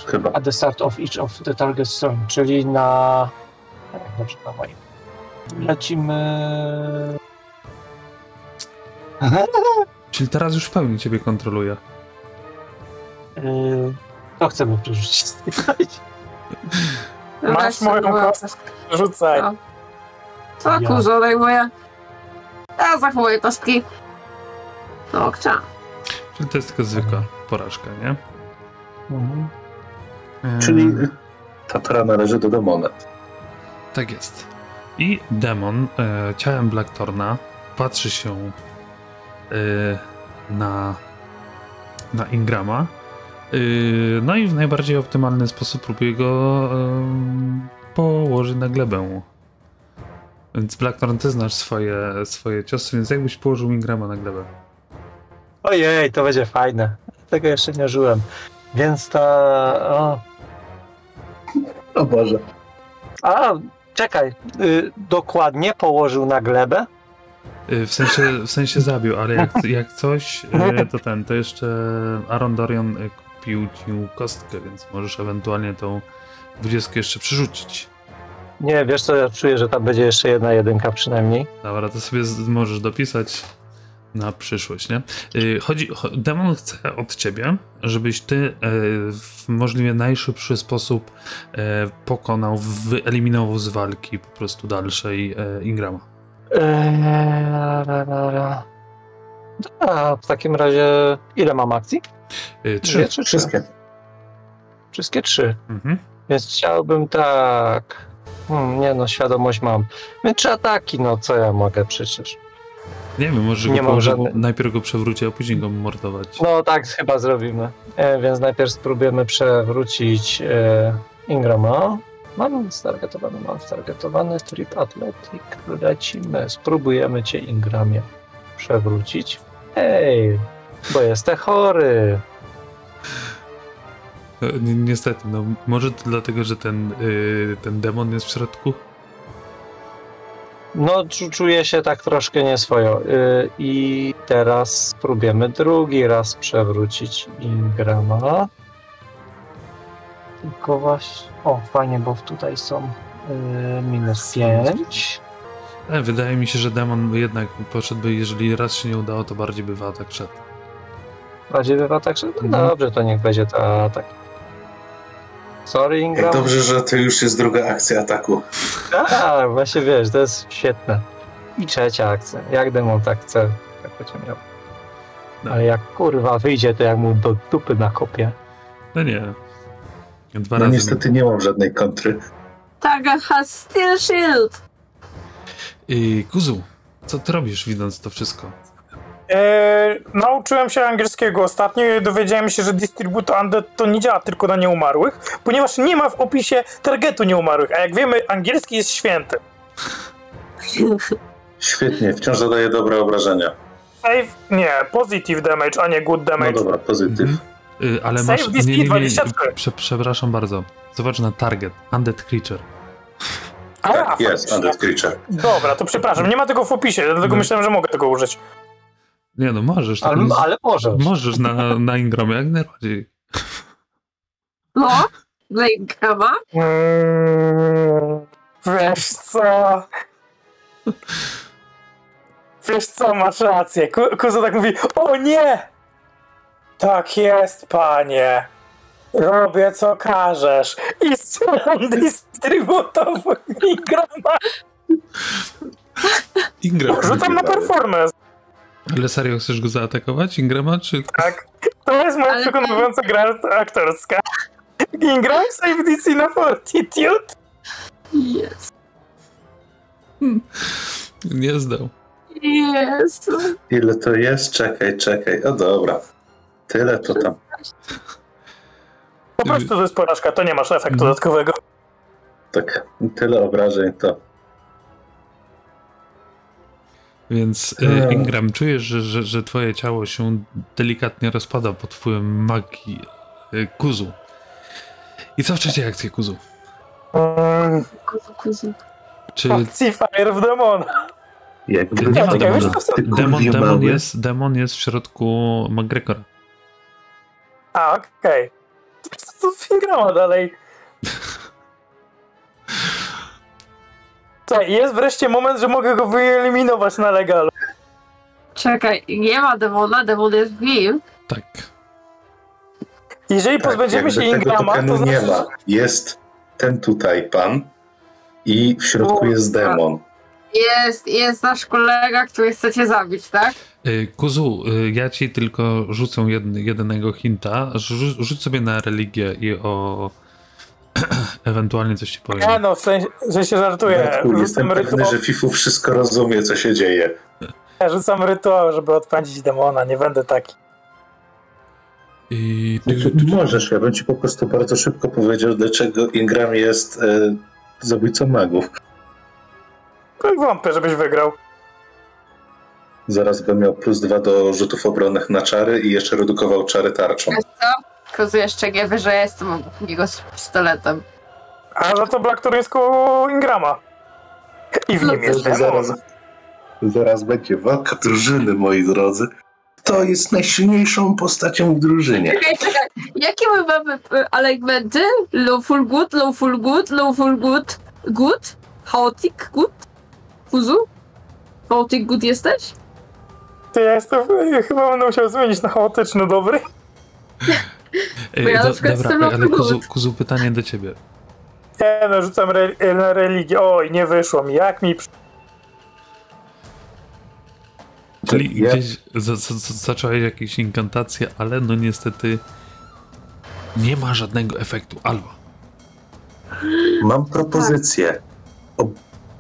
S2: Chyba.
S5: At the start of each of the target turn, czyli na... Jak dobrze na moim. Lecimy...
S1: Czyli teraz już w pełni ciebie kontroluje.
S5: Yy, to chcemy przerzucić.
S3: Masz moją kostkę. Rzucaj.
S4: No. Co
S5: Ja.
S4: kurzo odejmuję? Ja zachowuję kostki. To chciałam.
S1: Czyli to jest tylko zwykła porażka, nie?
S5: Mhm.
S1: E,
S2: Czyli ta tora należy do demona.
S1: Tak jest. I demon e, ciałem Blacktorna patrzy się e, na, na Ingrama. E, no i w najbardziej optymalny sposób próbuje go e, położyć na glebę. Więc Blacktorn, ty znasz swoje, swoje ciosy, więc jakbyś położył Ingrama na glebę?
S5: Ojej, to będzie fajne. Tego jeszcze nie żyłem. Więc ta... O.
S2: O Boże.
S5: A, czekaj. Y, dokładnie położył na glebę?
S1: Y, W sensie, w sensie zabił, ale jak, jak coś, y, to ten, to jeszcze Aaron Dorian y, kupił ci kostkę, więc możesz ewentualnie tą dwudziestkę jeszcze przerzucić.
S5: Nie, wiesz co, ja czuję, że tam będzie jeszcze jedna jedynka przynajmniej.
S1: Dobra, to sobie możesz dopisać na przyszłość, nie? Y, Chodzi, cho- demon chce od ciebie, żebyś ty e, w możliwie najszybszy sposób e, pokonał, wyeliminował z walki po prostu dalszej e, Ingrama.
S5: Eee. A w takim razie ile mam akcji?
S1: Y,
S5: Dwie
S1: Trzy.
S5: czy trzy?
S2: Wszystkie.
S5: Wszystkie trzy.
S1: Mhm.
S5: Więc chciałbym tak. Hmm, nie no, świadomość mam. Więc trzy ataki, no co ja mogę przecież.
S1: Nie wiem, może
S5: Nie
S1: go położę,
S5: żadnej-
S1: najpierw go przewróci, a później go mordować.
S5: No tak chyba zrobimy. E, więc najpierw spróbujemy przewrócić e, Ingrama. Mam stargetowany, mam stargetowany Trip Athletic. Lecimy. Spróbujemy cię Ingramie przewrócić. Ej, bo jesteś chory.
S1: E, Ni niestety, no może to dlatego, że ten, y, ten demon jest w środku?
S5: No, czu- czuję się tak troszkę nieswojo. Y, I teraz spróbujemy drugi raz przewrócić Ingrama. Tylko właśnie. O, fajnie, bo tutaj są y, minus 5.
S1: E, wydaje mi się, że demon jednak poszedłby, jeżeli raz się nie udało, to bardziej by w atak szedł.
S5: Bardziej bywa tak, że no
S1: Mhm.
S5: dobrze, to niech będzie ta atak. Sorry,
S2: Jak
S5: Ingram.
S2: dobrze, że to już jest druga akcja ataku.
S5: Tak, właśnie wiesz, to jest świetne. I trzecia akcja. Jak demon tak chce, tak będzie miał.
S1: No.
S5: Ale jak kurwa wyjdzie, to jak mu do dupy nakopię.
S1: No nie. Dwa
S2: No
S1: razy.
S2: niestety nie mam żadnej kontry.
S4: Target has steel shield.
S1: I Kuzu, co ty robisz, widząc to wszystko?
S3: Eee, nauczyłem się angielskiego ostatnio i dowiedziałem się, że Distribute Undead to nie działa tylko na nieumarłych, ponieważ nie ma w opisie targetu nieumarłych, a jak wiemy, angielski jest święty.
S2: Świetnie, wciąż zadaje dobre obrażenia.
S3: Save, nie, positive damage, a nie good
S2: No
S3: damage.
S2: dobra, pozytyw.
S1: Mhm. Y, ale
S3: Save
S1: masz.
S3: DC
S1: Nie, nie, nie,
S3: 23.
S1: prze, przepraszam bardzo. Zobacz na target. Undead creature.
S3: A,
S2: Tak, jest. Undead Creature.
S3: Dobra, to przepraszam, nie ma tego w opisie, dlatego
S1: No.
S3: myślałem, że mogę tego użyć.
S1: Nie no, możesz.
S5: Ale,
S1: tylko-
S5: ale możesz.
S1: Możesz na, na Ingramie, jak najbardziej.
S4: No, dla Ingrama.
S3: Mm, wiesz co? Wiesz co, masz rację. Ku- Kuzo tak mówi, o nie! Tak jest, panie. Robię co każesz. I strzelam dystrybutowo Ingrama.
S1: Ingram.
S3: Rzucam na performance,
S1: Ale serio chcesz go zaatakować, Ingrama, czy...
S3: tak? To jest moja
S4: Ale-
S3: przekonująca gra aktorska. Ingram save DC na Fortitude.
S4: Jest.
S1: Nie zdał.
S4: Jest.
S2: Ile to jest? Czekaj, czekaj. O dobra. Tyle to tam.
S3: Po prostu to jest porażka, to nie masz efektu
S1: Mhm.
S3: dodatkowego.
S2: Tak, tyle obrażeń to.
S1: Więc e,
S2: Hmm.
S1: Ingram, czujesz, że, że, że twoje ciało się delikatnie rozpada pod wpływem magii e, Kuzu. I co w trzeciej akcji Kuzu?
S4: Kuzu, kuzu.
S1: Czy
S3: Akcji Fire w Demona.
S2: Jakby
S1: Nie ma
S2: to
S1: demona. demon, demon, jest, demon jest w środku McGregora?
S3: A, okej. Co to Fingrama dalej? Słuchaj, jest wreszcie moment, że mogę go wyeliminować na legalu.
S4: Czekaj, nie ma demona, demon jest w nim.
S1: Tak.
S3: Jeżeli
S2: Tak,
S3: pozbędziemy się Ingrama, to znaczy,
S2: nie
S3: że...
S2: ma. Jest ten tutaj pan i w środku
S4: O,
S2: jest demon.
S4: Jest, jest nasz kolega, który chce cię zabić, tak?
S1: E, Kuzu, e, ja ci tylko rzucę jedn, jednego hinta. Rzu, rzuć sobie na religię i o... Ewentualnie coś ci powiem.
S3: Nie no, w sensie, że się żartuję.
S2: Matku, jestem
S3: Rzucam
S2: pewny,
S3: rytuał,
S2: że Fifu wszystko rozumie, co się dzieje.
S3: rzucam rytuał, żeby odpędzić demona, nie będę taki.
S1: I...
S2: Znaczy, Możesz, ja bym ci po prostu bardzo szybko powiedział, dlaczego Ingram jest e, zabójcą magów.
S3: Wątpię, żebyś wygrał.
S2: Zaraz bym miał plus dwa do rzutów obronnych na czary i jeszcze redukował czary tarczą.
S4: Co? Nie wie, że ja jestem obok niego z pistoletem.
S3: A za to Black jest koło Ingrama. I w nim jest
S2: Zaraz, zaraz, Zaraz będzie walka drużyny, moi drodzy. Kto jest najsilniejszą postacią w drużynie?
S4: Czekaj, czekaj. Jakie my mamy alignmenty? Low full good, low full good, low full good, good? Chaotic good? Kuzu? Chaotic good jesteś?
S3: To ja jestem, chyba będę musiał zmienić na chaotyczny dobry.
S4: Bo ja na
S1: do,
S4: przykład
S1: dobra, ale kuzu, kuzu, pytanie do ciebie.
S3: Ja narzucam re, na religię. Oj, nie wyszło mi. Jak mi... przy-
S1: Czyli
S2: Ja-
S1: gdzieś za, za, za, zacząłeś jakieś inkantacje, ale no niestety nie ma żadnego efektu. Albo.
S2: Mam propozycję. Ob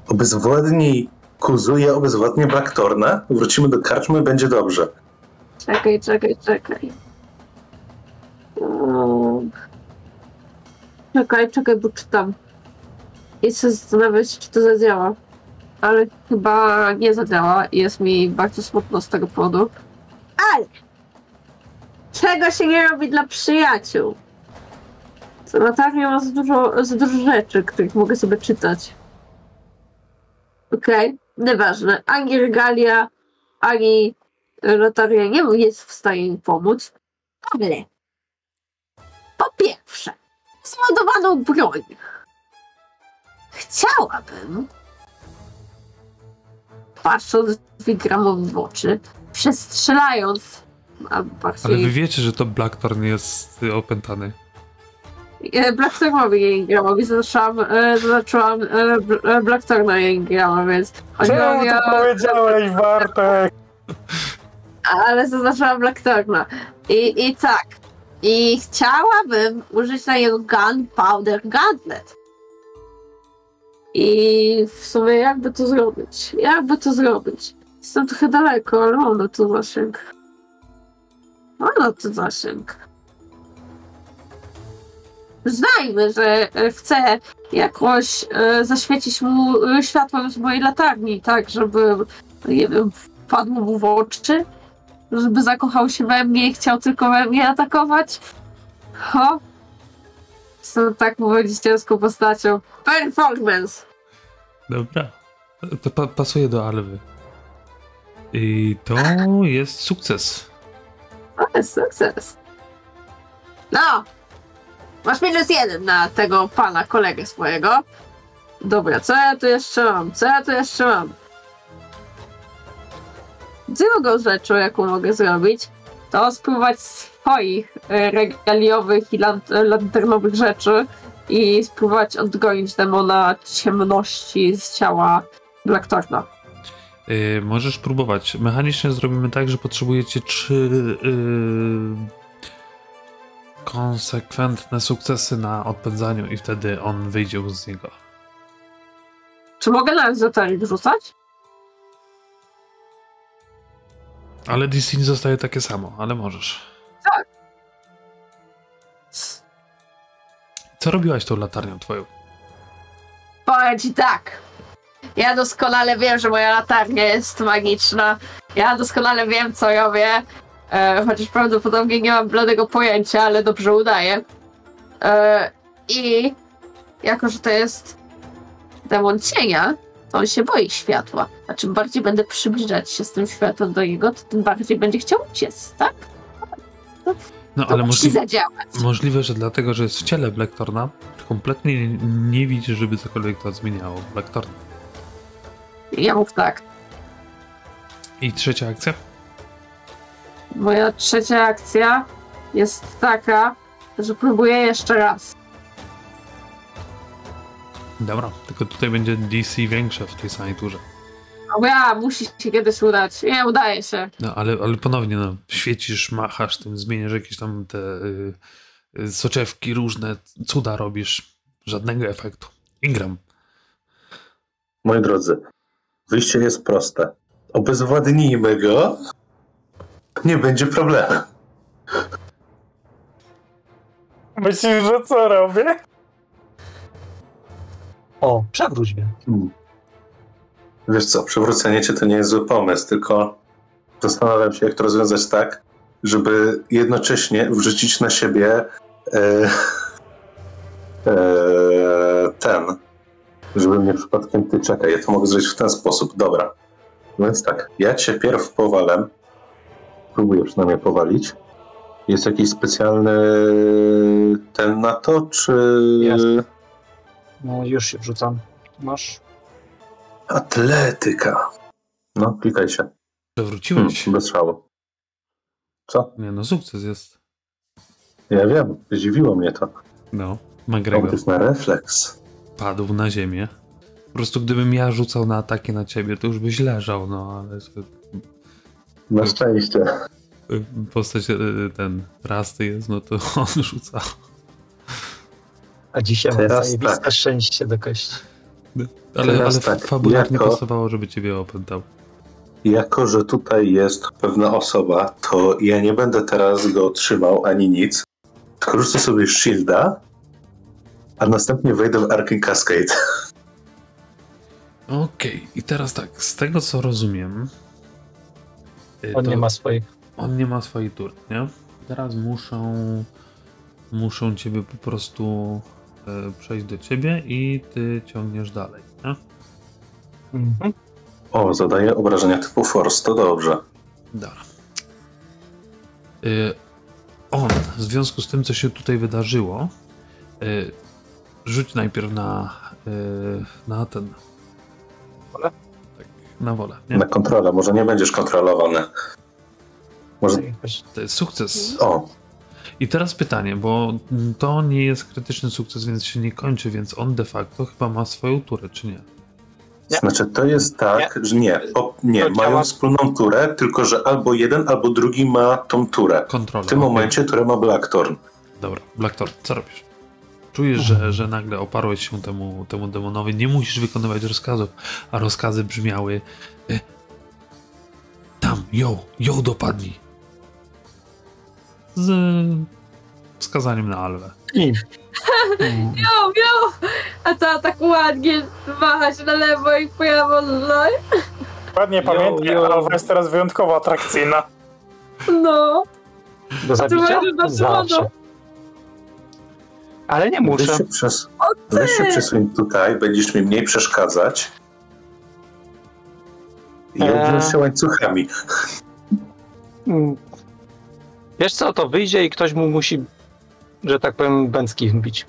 S2: obezwładnij Kuzu, ja obezwładnię Blacktorna. Wrócimy do karczmy, będzie dobrze.
S4: Czekaj, czekaj, czekaj. Um, Czekaj, czekaj, bo czytam. I chcę zastanawiać, czy to zadziała. Ale chyba nie zadziała i jest mi bardzo smutno z tego powodu. Ale! Czego się nie robi dla przyjaciół? Co latarnia ma za dużo, za dużo rzeczy, których mogę sobie czytać. Okej, nieważne. Ani regalia, ani Lotaria nie jest w stanie mi pomóc, ale po pierwsze, zładowaną broń. Chciałabym, patrząc Wigramowi w oczy, przestrzelając, a
S1: Ale
S4: bardziej
S1: wy wiecie, że to Blackthorn jest opętany.
S4: e, Blackthornowi jej gramowi, zaczęłam, e, zaczęłam e, Bl- Blackthorna jej więc
S3: Czemu
S4: mi
S3: to
S4: o...
S3: powiedziałeś, Bartek?
S4: ale zaznaczyłam Blackthorna. I, I tak. I chciałabym użyć na jego Gunpowder Gauntlet. I w sumie jakby to zrobić? Jakby to zrobić? Jestem trochę daleko, ale na to zasięg. Na to zasięg. Znajmy, że chcę jakoś e, zaświecić mu światłem z mojej latarni, tak, żeby nie wiem, wpadł mu w oczy żeby zakochał się we mnie i chciał tylko we mnie atakować. Ho! Jestem tak powiedzieć ciężką postacią. Performance!
S1: Dobra. To pa pasuje do Alwy. I to jest sukces.
S4: To jest sukces. No! Masz minus jeden na tego pana, kolegę swojego. Dobra, co ja tu jeszcze mam? Co ja tu jeszcze mam? Drugą rzeczą, jaką mogę zrobić, to spróbować swoich e, regaliowych i e, lanternowych rzeczy i spróbować odgonić demona ciemności z ciała Blacktorna.
S1: Y, możesz próbować. Mechanicznie zrobimy tak, że potrzebujecie trzy y, konsekwentne sukcesy na odpędzaniu i wtedy on wyjdzie z niego.
S4: Czy mogę na ezoterik rzucać?
S1: Ale DC zostaje takie samo, ale możesz.
S4: Tak.
S1: Co robiłaś tą latarnią twoją?
S4: Powiem ci tak. Ja doskonale wiem, że moja latarnia jest magiczna. Ja doskonale wiem, co robię. E, chociaż prawdopodobnie nie mam bladego pojęcia, ale dobrze udaję. E, I jako, że to jest demon cienia, on się boi światła. A czym bardziej będę przybliżać się z tym światłem do niego, to tym bardziej będzie chciał uciec, tak?
S1: No
S4: To
S1: ale
S4: musi zadziałać.
S1: możliwe, że dlatego, że jest w ciele Blacktorna, kompletnie nie, nie widzi, żeby cokolwiek to zmieniało Blacktorn.
S4: Ja mów tak.
S1: I trzecia akcja?
S4: Moja trzecia akcja jest taka, że próbuję jeszcze raz.
S1: Dobra, tylko tutaj będzie DC większe w tej samej turze.
S4: Dobra, musi się kiedyś udać. Nie, udaje się.
S1: No ale, ale ponownie, no, świecisz, machasz tym, zmieniasz jakieś tam te y, y, soczewki, różne cuda robisz. Żadnego efektu. Ingram.
S2: Moi drodzy, wyjście jest proste. Obezwładnijmy go. Nie będzie problemu.
S3: Myślisz, że co robię?
S5: O, przewróć mnie.
S2: Hmm. Wiesz co, przywrócenie cię to nie jest zły pomysł, tylko zastanawiam się, jak to rozwiązać tak, żeby jednocześnie wrzucić na siebie e, e, ten, żeby mnie przypadkiem ty czekaj, ja to mogę zrobić w ten sposób. Dobra. Więc tak, ja cię pierw powalę. Próbuję przynajmniej powalić. Jest jakiś specjalny ten na to, czy...
S5: Jest. No już się wrzucam. Masz?
S2: Atletyka. No, klikaj się. Hmm,
S1: Przewróciłeś.
S2: bez szału. Co?
S1: Nie no, sukces jest.
S2: Ja wiem, zdziwiło mnie to.
S1: No,
S2: To
S1: McGregor
S2: jest na refleks.
S1: padł na ziemię. Po prostu gdybym ja rzucał na ataki na ciebie, to już byś leżał, no ale
S2: Na szczęście.
S1: postać e, ten rasty jest, no to on rzuca.
S5: A dzisiaj mam
S2: Teraz
S5: zajebiste
S2: tak.
S5: szczęście do kości.
S1: Ale,
S2: Teraz
S1: ale
S2: tak,
S1: fabularnie
S2: jako-
S1: pasowało, żeby ciebie opętał.
S2: Jako, że tutaj jest pewna osoba, to ja nie będę teraz go trzymał ani nic. Rzucę sobie shielda, a następnie wejdę w Arcane Cascade.
S1: Okej, i teraz tak, z tego co rozumiem. e,
S5: On nie ma swoich.
S1: on nie ma swojej tury, nie? Teraz muszą. Muszą ciebie po prostu przejść do ciebie i ty ciągniesz dalej, nie?
S5: Mhm.
S2: O, zadaję obrażenia typu Force, to dobrze.
S1: Dobra. Y, on, w związku z tym, co się tutaj wydarzyło, y, rzuć najpierw na, y, na ten.
S5: Wolę?
S1: Tak, na wolę. Nie?
S2: Na kontrolę, może nie będziesz kontrolowany. Może...
S1: To jest sukces.
S2: O,
S1: I teraz pytanie, bo to nie jest krytyczny sukces, więc się nie kończy, więc on de facto chyba ma swoją turę, czy nie?
S5: Nie.
S2: znaczy to jest tak, że nie, o, nie,
S5: To
S2: mają
S5: działa-
S2: wspólną turę, tylko że albo jeden, albo drugi ma tą turę.
S1: Kontrola.
S2: W tym
S1: okej.
S2: momencie turę ma Blackthorn.
S1: Dobra, Blackthorn, co robisz? Czujesz, że, że nagle oparłeś się temu, temu demonowi, nie musisz wykonywać rozkazów, a rozkazy brzmiały y, tam, ją, ją dopadnij. Z wskazaniem na Alwę.
S5: I. Mm.
S4: Jo, jo! A ta tak ładnie waha się na lewo i prawo. No.
S3: Ładnie
S5: Jo,
S3: pamiętam,
S5: jo.
S3: Alwa jest teraz wyjątkowo atrakcyjna.
S4: no.
S5: Do zabicia?
S4: na
S5: Zawsze. Ale nie
S2: Weź
S5: muszę.
S2: się, przes... Weź się przesuń tutaj, będziesz mi mniej przeszkadzać. I
S5: Eee.
S2: się łańcuchami.
S5: Wiesz co, to wyjdzie i ktoś mu musi, że tak powiem, bęcki wbić.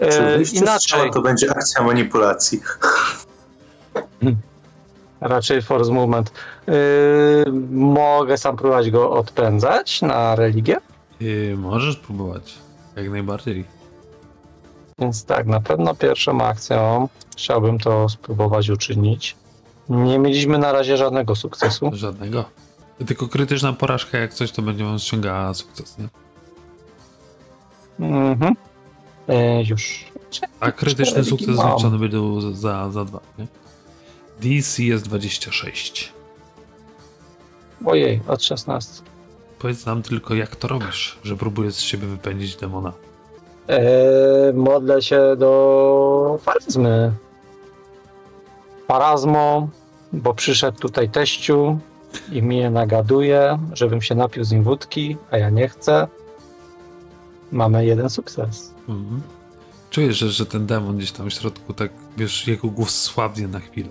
S5: E, inaczej,
S2: to będzie akcja manipulacji.
S5: raczej force movement. E, mogę sam próbować go odpędzać na religię,
S1: Y, możesz próbować, jak najbardziej.
S5: więc tak, na pewno pierwszą akcją chciałbym to spróbować uczynić. Nie mieliśmy na razie żadnego sukcesu.
S1: Żadnego. Tylko krytyczna porażka, jak coś, to będzie wam ściągała sukces, nie?
S5: Mhm. E, już.
S1: A krytyczny sukces zliczony będzie za, za dwa, nie? DC jest 26.
S5: Ojej, od 16.
S1: Powiedz nam tylko, jak to robisz, że próbujesz z siebie wypędzić demona.
S5: E, modlę się do faryzmy. Parazmo, bo przyszedł tutaj teściu i mnie nagaduje, żebym się napił z nim wódki, a ja nie chcę. Mamy jeden sukces.
S1: Mhm. Czujesz, że, że ten demon gdzieś tam w środku, tak, wiesz, jego głos słabnie na chwilę.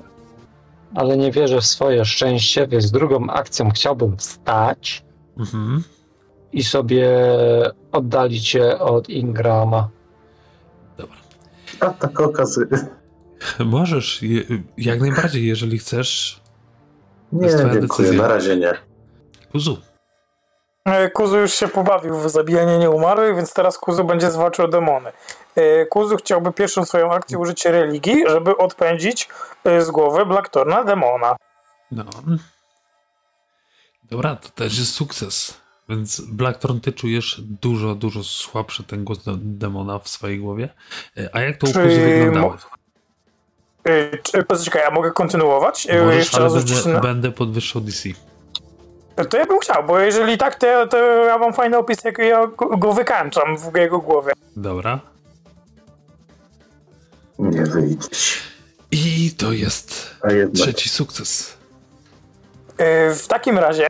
S5: Ale nie wierzę w swoje szczęście, więc drugą akcją chciałbym wstać
S1: Mhm.
S5: i sobie oddalić się od Ingrama.
S1: Dobra.
S2: A tak okazy.
S1: Możesz, je, jak najbardziej, jeżeli chcesz.
S2: Nie,
S1: jest twoja
S2: dziękuję,
S1: decyzja.
S2: na razie nie.
S1: Kuzu.
S3: E, Kuzu już się pobawił w zabijanie nieumarłych, więc teraz Kuzu będzie zwalczał demony. E, Kuzu chciałby pierwszą swoją akcję użyć religii, żeby odpędzić e, z głowy Blacktorna demona.
S1: No. Dobra, to też jest sukces. Więc Blackthorn, ty czujesz dużo, dużo słabszy ten głos de- demona w swojej głowie. A jak to u Kuzu wyglądało?
S3: E, czy- Poczekaj, a mogę kontynuować? E,
S1: Możesz,
S3: Jeszcze
S1: ale
S3: raz
S1: będę,
S3: na...
S1: będę podwyższał DC.
S3: To ja bym chciał, bo jeżeli tak, to ja, to ja mam fajny opis, jak ja go wykańczam w jego głowie.
S1: Dobra.
S2: Nie wyjdzie.
S1: I to jest trzeci sukces.
S3: E, W takim razie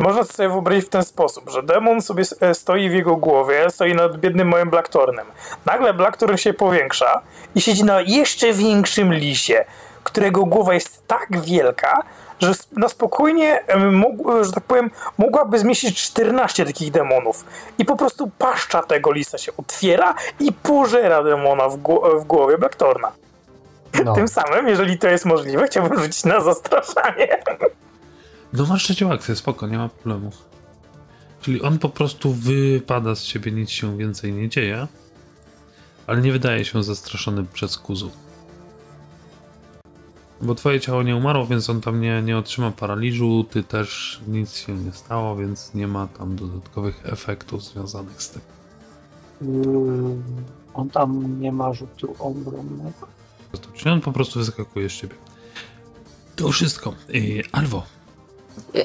S3: można sobie wyobrazić w ten sposób, że demon sobie e, stoi w jego głowie, stoi nad biednym moim Blacktornem. Nagle Blacktorn się powiększa i siedzi na jeszcze większym lisie, którego głowa jest tak wielka, że na spokojnie, mógł, że tak powiem, mogłaby zmieścić 14 takich demonów. I po prostu paszcza tego lisa się otwiera i pożera demona w, gło- w głowie Blacktorna.
S5: No.
S3: Tym samym, jeżeli to jest możliwe, chciałbym rzucić na zastraszanie.
S1: No masz trzecią akcję, spoko, nie ma problemu. Czyli on po prostu wypada z ciebie, nic się więcej nie dzieje, ale nie wydaje się zastraszony przez kuzu. Bo twoje ciało nie umarło, więc on tam nie, nie otrzyma paraliżu, ty też nic się nie stało, więc nie ma tam dodatkowych efektów związanych z tym.
S5: Mm, On tam nie ma rzutu obronnego.
S1: Czyli on po prostu wyskakuje z ciebie. To wszystko. Yy, Alwo,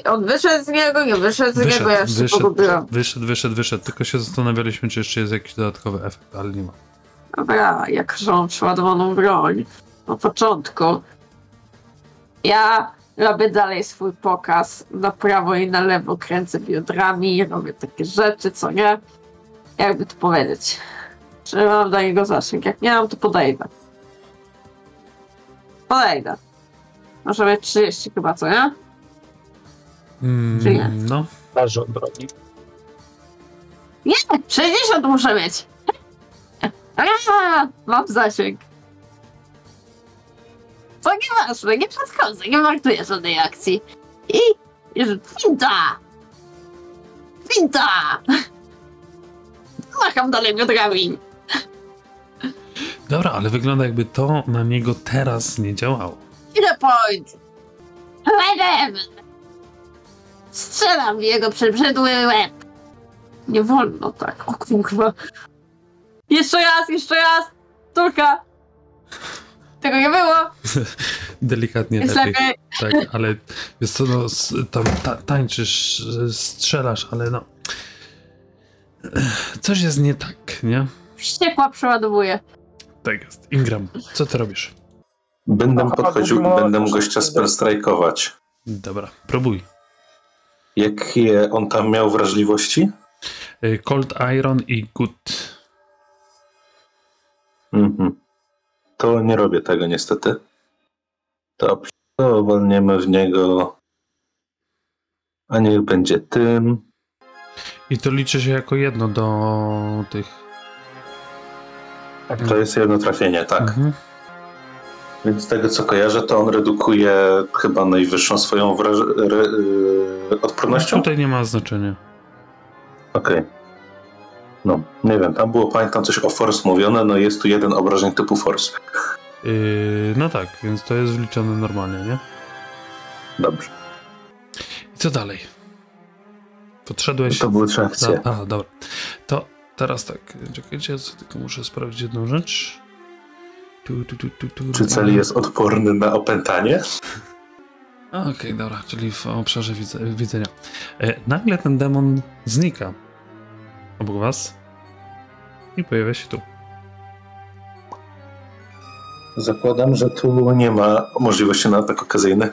S4: On wyszedł z niego, nie wyszedł z niego, ja się
S1: wyszedł,
S4: pogubiłam.
S1: wyszedł, wyszedł, wyszedł. Tylko się zastanawialiśmy, czy jeszcze jest jakiś dodatkowy efekt, ale nie ma.
S4: Dobra, jak mam przeładowaną broń na początku. Ja robię dalej swój pokaz na prawo i na lewo, kręcę biodrami, robię takie rzeczy, co nie? Jakby to powiedzieć. Czy mam do niego zasięg? Jak nie mam, to podejdę. Podejdę. Może mieć 30 chyba, co nie? Czy nie?
S1: Mm, no,
S5: broni.
S4: Nie! 60 muszę mieć! A, mam zasięg. To nieważne, nie podchodzę, nie marnuję żadnej akcji. I... i Finta! Finta! Macham dalej biodrami.
S1: dobra, ale wygląda jakby to na niego teraz nie działało.
S4: Ile point? Wedem! Strzelam w jego przebrzydły łeb. Nie wolno tak, o kurwa. Jeszcze raz, jeszcze raz! Turka! Tego nie było!
S1: Delikatnie
S4: Jest
S1: lepiej.
S4: lepiej.
S1: Tak, ale wiesz co, no, tam ta, tańczysz, strzelasz, ale no... Coś jest nie tak, nie?
S4: Wściekła przeładowuje.
S1: Tak jest. Ingram, co ty robisz?
S2: Będę podchodził i będę gościa spellstrajkować.
S1: Dobra, próbuj.
S2: Jakie on tam miał wrażliwości?
S1: Y, Cold Iron i Good.
S2: Mhm. To nie robię tego niestety. Dobrze, to walniemy w niego. A niech będzie tym.
S1: I to liczy się jako jedno do tych...
S5: Tak,
S2: To jest jedno trafienie, tak.
S1: Mhm.
S2: Więc z tego co kojarzę, to on redukuje chyba najwyższą swoją wraż- re- yy, odpornością.
S1: Tutaj nie ma znaczenia.
S2: Okej. No, nie wiem, tam było, pamiętam, coś o force mówione, no jest tu jeden obrażeń typu force.
S1: Yy, no tak, więc to jest wliczone normalnie, nie?
S2: Dobrze.
S1: I co dalej? Podszedłeś...
S2: To były trzy akcje.
S1: A, dobra. To teraz tak, czekajcie, tylko muszę sprawdzić jedną rzecz. Tu, tu, tu,
S2: Czy cel jest odporny na opętanie?
S1: Okej, dobra, czyli w obszarze widze, widzenia. E, nagle ten demon znika obok was i pojawia się tu.
S2: Zakładam, że tu nie ma możliwości na atak okazyjny.
S1: E,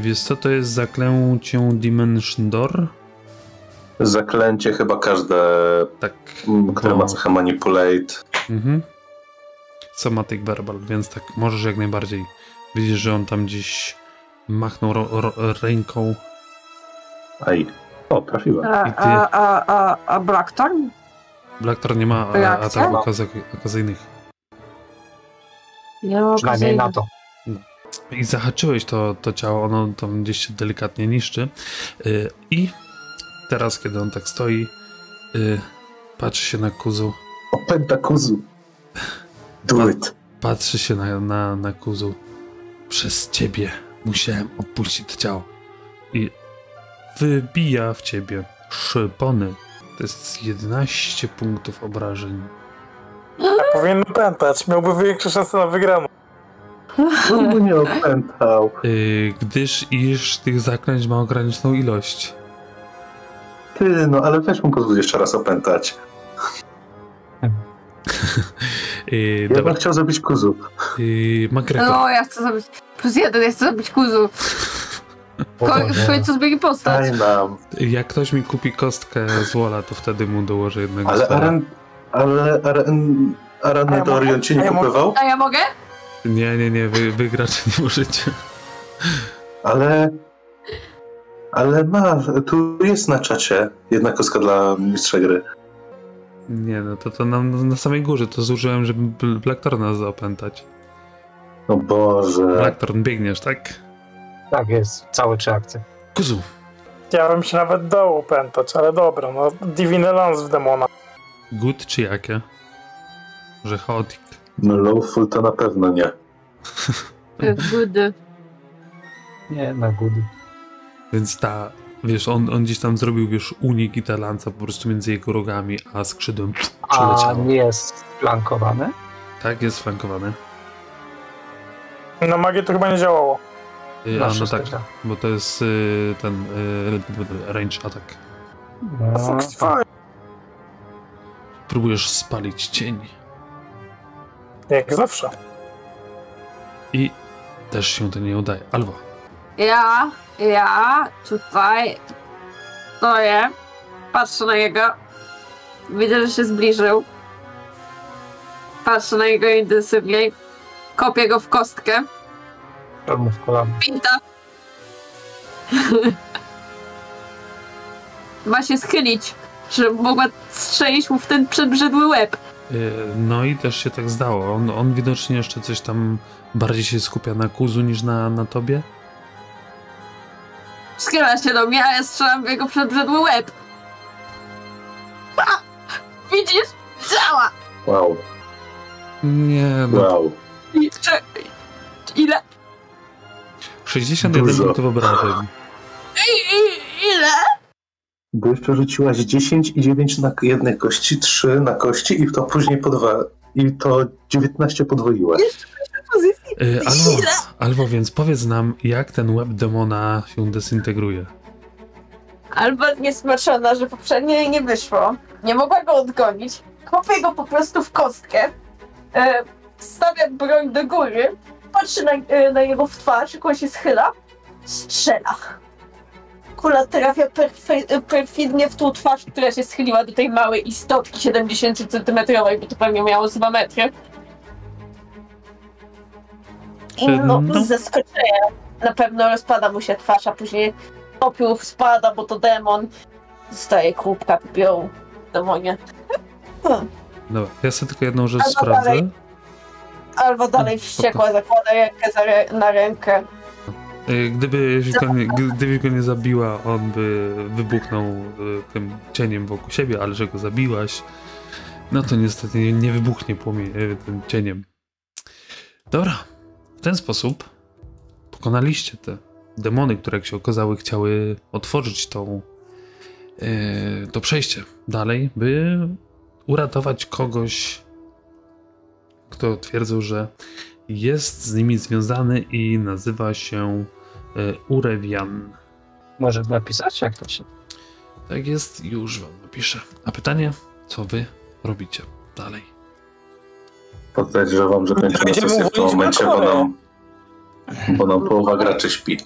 S1: wiesz co, to jest zaklęcie Dimension Door?
S2: Zaklęcie chyba każde,
S1: Tak.
S2: które
S1: bo-
S2: ma cechę manipulate.
S1: Mhm. Somatic Verbal, więc tak, możesz jak najbardziej. Widzisz, że on tam gdzieś machnął ro, ro, ręką.
S2: Aj. O, trafiłem.
S4: A,
S1: I ty-
S4: a, a, a, a Blackthorn?
S1: Blackthorn nie ma e, ataków okazy- okazyjnych.
S4: Nie ma
S5: Przynajmniej na to.
S1: I zahaczyłeś to, to ciało, ono tam gdzieś się delikatnie niszczy. Y, I teraz, kiedy on tak stoi, y, patrzy się na kuzu,
S2: Opęta kuzu. Do it.
S1: patrzy się na, na, na kuzu. Przez ciebie musiałem opuścić to ciało. I wybija w ciebie szypony. To jest 11 punktów obrażeń.
S3: Powinien pamiętać, miałby większe szanse na wygraną.
S2: On by nie opętał.
S1: Y, gdyż iż tych zaklęć ma ograniczoną ilość.
S2: Ty, no ale weź mu pozwól jeszcze raz opętać.
S1: Y,
S2: Ja bym
S1: dobra,
S2: chciał zabić kuzu.
S1: y, McGregor.
S4: No, ja chcę zabić. Plus jeden, ja chcę zabić kuzu. W,
S5: O,
S4: koń, w
S5: nie.
S4: końcu zmieni postać.
S2: Daj nam.
S1: Jak ktoś mi kupi kostkę z Wola, to wtedy mu dołożę jednego
S2: Ale
S1: sfera.
S2: Aren... Ale Aren... Aren
S3: A ja
S2: Dorion
S3: mogę?
S2: cię nie kupywał?
S4: A ja mogę?
S1: Nie, nie, nie, wy, wygrać nie możecie.
S2: Ale... Ale ma, tu jest na czacie jedna kostka dla mistrza gry.
S1: Nie no, to to na, na samej górze to zużyłem, żeby Bl- Blacktorna zaopętać.
S2: O Boże.
S1: Blacktorn, biegniesz, tak?
S5: Tak jest, całe trzy akcje.
S1: Kuzu,
S3: Ja bym się nawet dał opętać, ale dobra, no Divine Lance w demona.
S1: good czy jakie? Że chaotic.
S2: No lawful to na pewno nie.
S4: Good.
S5: Nie, na good.
S1: Więc ta, wiesz, on, on gdzieś tam zrobił, wiesz, unik i ta lanca po prostu między jego rogami, a skrzydłem
S5: A
S1: przeleciało.
S5: nie jest flankowany?
S1: Tak, jest flankowany.
S3: Na magię to chyba nie działało.
S1: Y, a no tak, bo to jest y, ten y, range attack.
S5: No,
S3: fire.
S1: Próbujesz spalić cień
S3: Jak zawsze.
S1: i też się to nie udaje. Albo
S4: Ja, ja tutaj stoję, patrzę na niego, widzę, że się zbliżył. Patrzę na niego intensywniej, kopię go w kostkę,
S5: mu w kolano.
S4: pinta. Ma się schylić, żeby mogła strzelić mu w ten przebrzydły łeb.
S1: y, no i też się tak zdało. On, on widocznie jeszcze coś tam bardziej się skupia na kuzu niż na, na tobie.
S4: Schyla się do mnie, a ja strzelam w jego przebrzydły łeb. A! Widzisz? Działa!
S2: Wow,
S1: Nie, no
S2: wow.
S4: I, cze- ile?
S1: 61
S2: Dużo.
S1: punktów obrażeń.
S4: I, i, ile?
S2: Bo jeszcze rzuciłaś 10 i 9 na jednej kości, 3 na kości i to później po dwa. I to 19 podwoiłaś.
S4: Pozycji.
S1: Y, albo,
S4: Ile?
S1: Albo więc powiedz nam, jak ten łeb demona się dezintegruje.
S4: Albo niesmaczona, że poprzednio jej nie wyszło. Nie mogła go odgonić. Kopię go po prostu w kostkę. E, stawia broń do góry. Patrzy na, e, na jego w twarz, jak on się schyla. Strzela. Kula trafia perfe- perfidnie w tą twarz, która się schyliła do tej małej istotki 70 cm, bo to pewnie miało z 2 metry. I no,
S1: No.
S4: z zaskoczenia na pewno rozpada mu się twarz, a później popiół spada, bo to demon. Zostaje kubka popiołu demonie.
S1: Dobra, ja sobie tylko jedną rzecz
S4: Albo
S1: sprawdzę.
S4: dalej. Albo dalej wściekła, zakłada rękę na rękę.
S1: Y, Gdyby go, nie, gdyby go nie zabiła, on by wybuchnął y, tym cieniem wokół siebie, ale że go zabiłaś, no to niestety nie, nie wybuchnie płomie, y, tym cieniem. Dobra, ten sposób pokonaliście te demony, które jak się okazały chciały otworzyć tą, y, to przejście dalej, by uratować kogoś, kto twierdził, że jest z nimi związany i nazywa się e, Urewian.
S5: Może napisać, jak to się...
S1: Tak jest, już wam napiszę. A pytanie, co wy robicie dalej?
S2: Podejrzewam, że kończymy sesję w tym momencie, bo nam, bo nam połowa graczy śpi.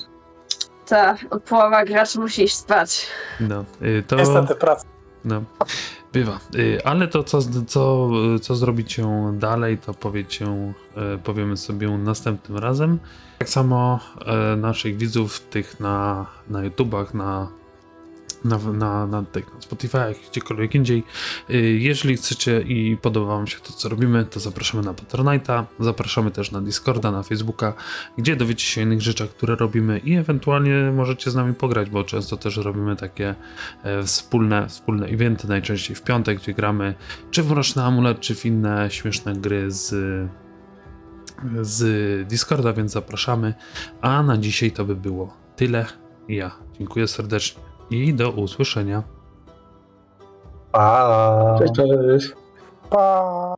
S4: Tak, połowa graczy musi iść spać.
S1: No, y, to...
S3: Niestety, praca.
S1: No, bywa. Y, Ale to, co, co, co zrobicie dalej, to powiecie, y, powiemy sobie następnym razem. Tak samo naszych widzów, tych na, na YouTubach, na, na, na, na, tych, na Spotify'ach, gdziekolwiek indziej. Y, Jeżeli chcecie i podoba Wam się to, co robimy, to zapraszamy na Patronite'a, zapraszamy też na Discorda, na Facebooka, gdzie dowiecie się o innych rzeczach, które robimy i ewentualnie możecie z nami pograć, bo często też robimy takie e, wspólne, wspólne eventy, najczęściej w piątek, gdzie gramy czy w Mroczny Amulet, czy w inne śmieszne gry z, z Discorda, więc zapraszamy. A na dzisiaj to by było tyle. Ja dziękuję serdecznie i do usłyszenia.
S5: Pa!
S2: Cześć, cześć.
S3: Pa.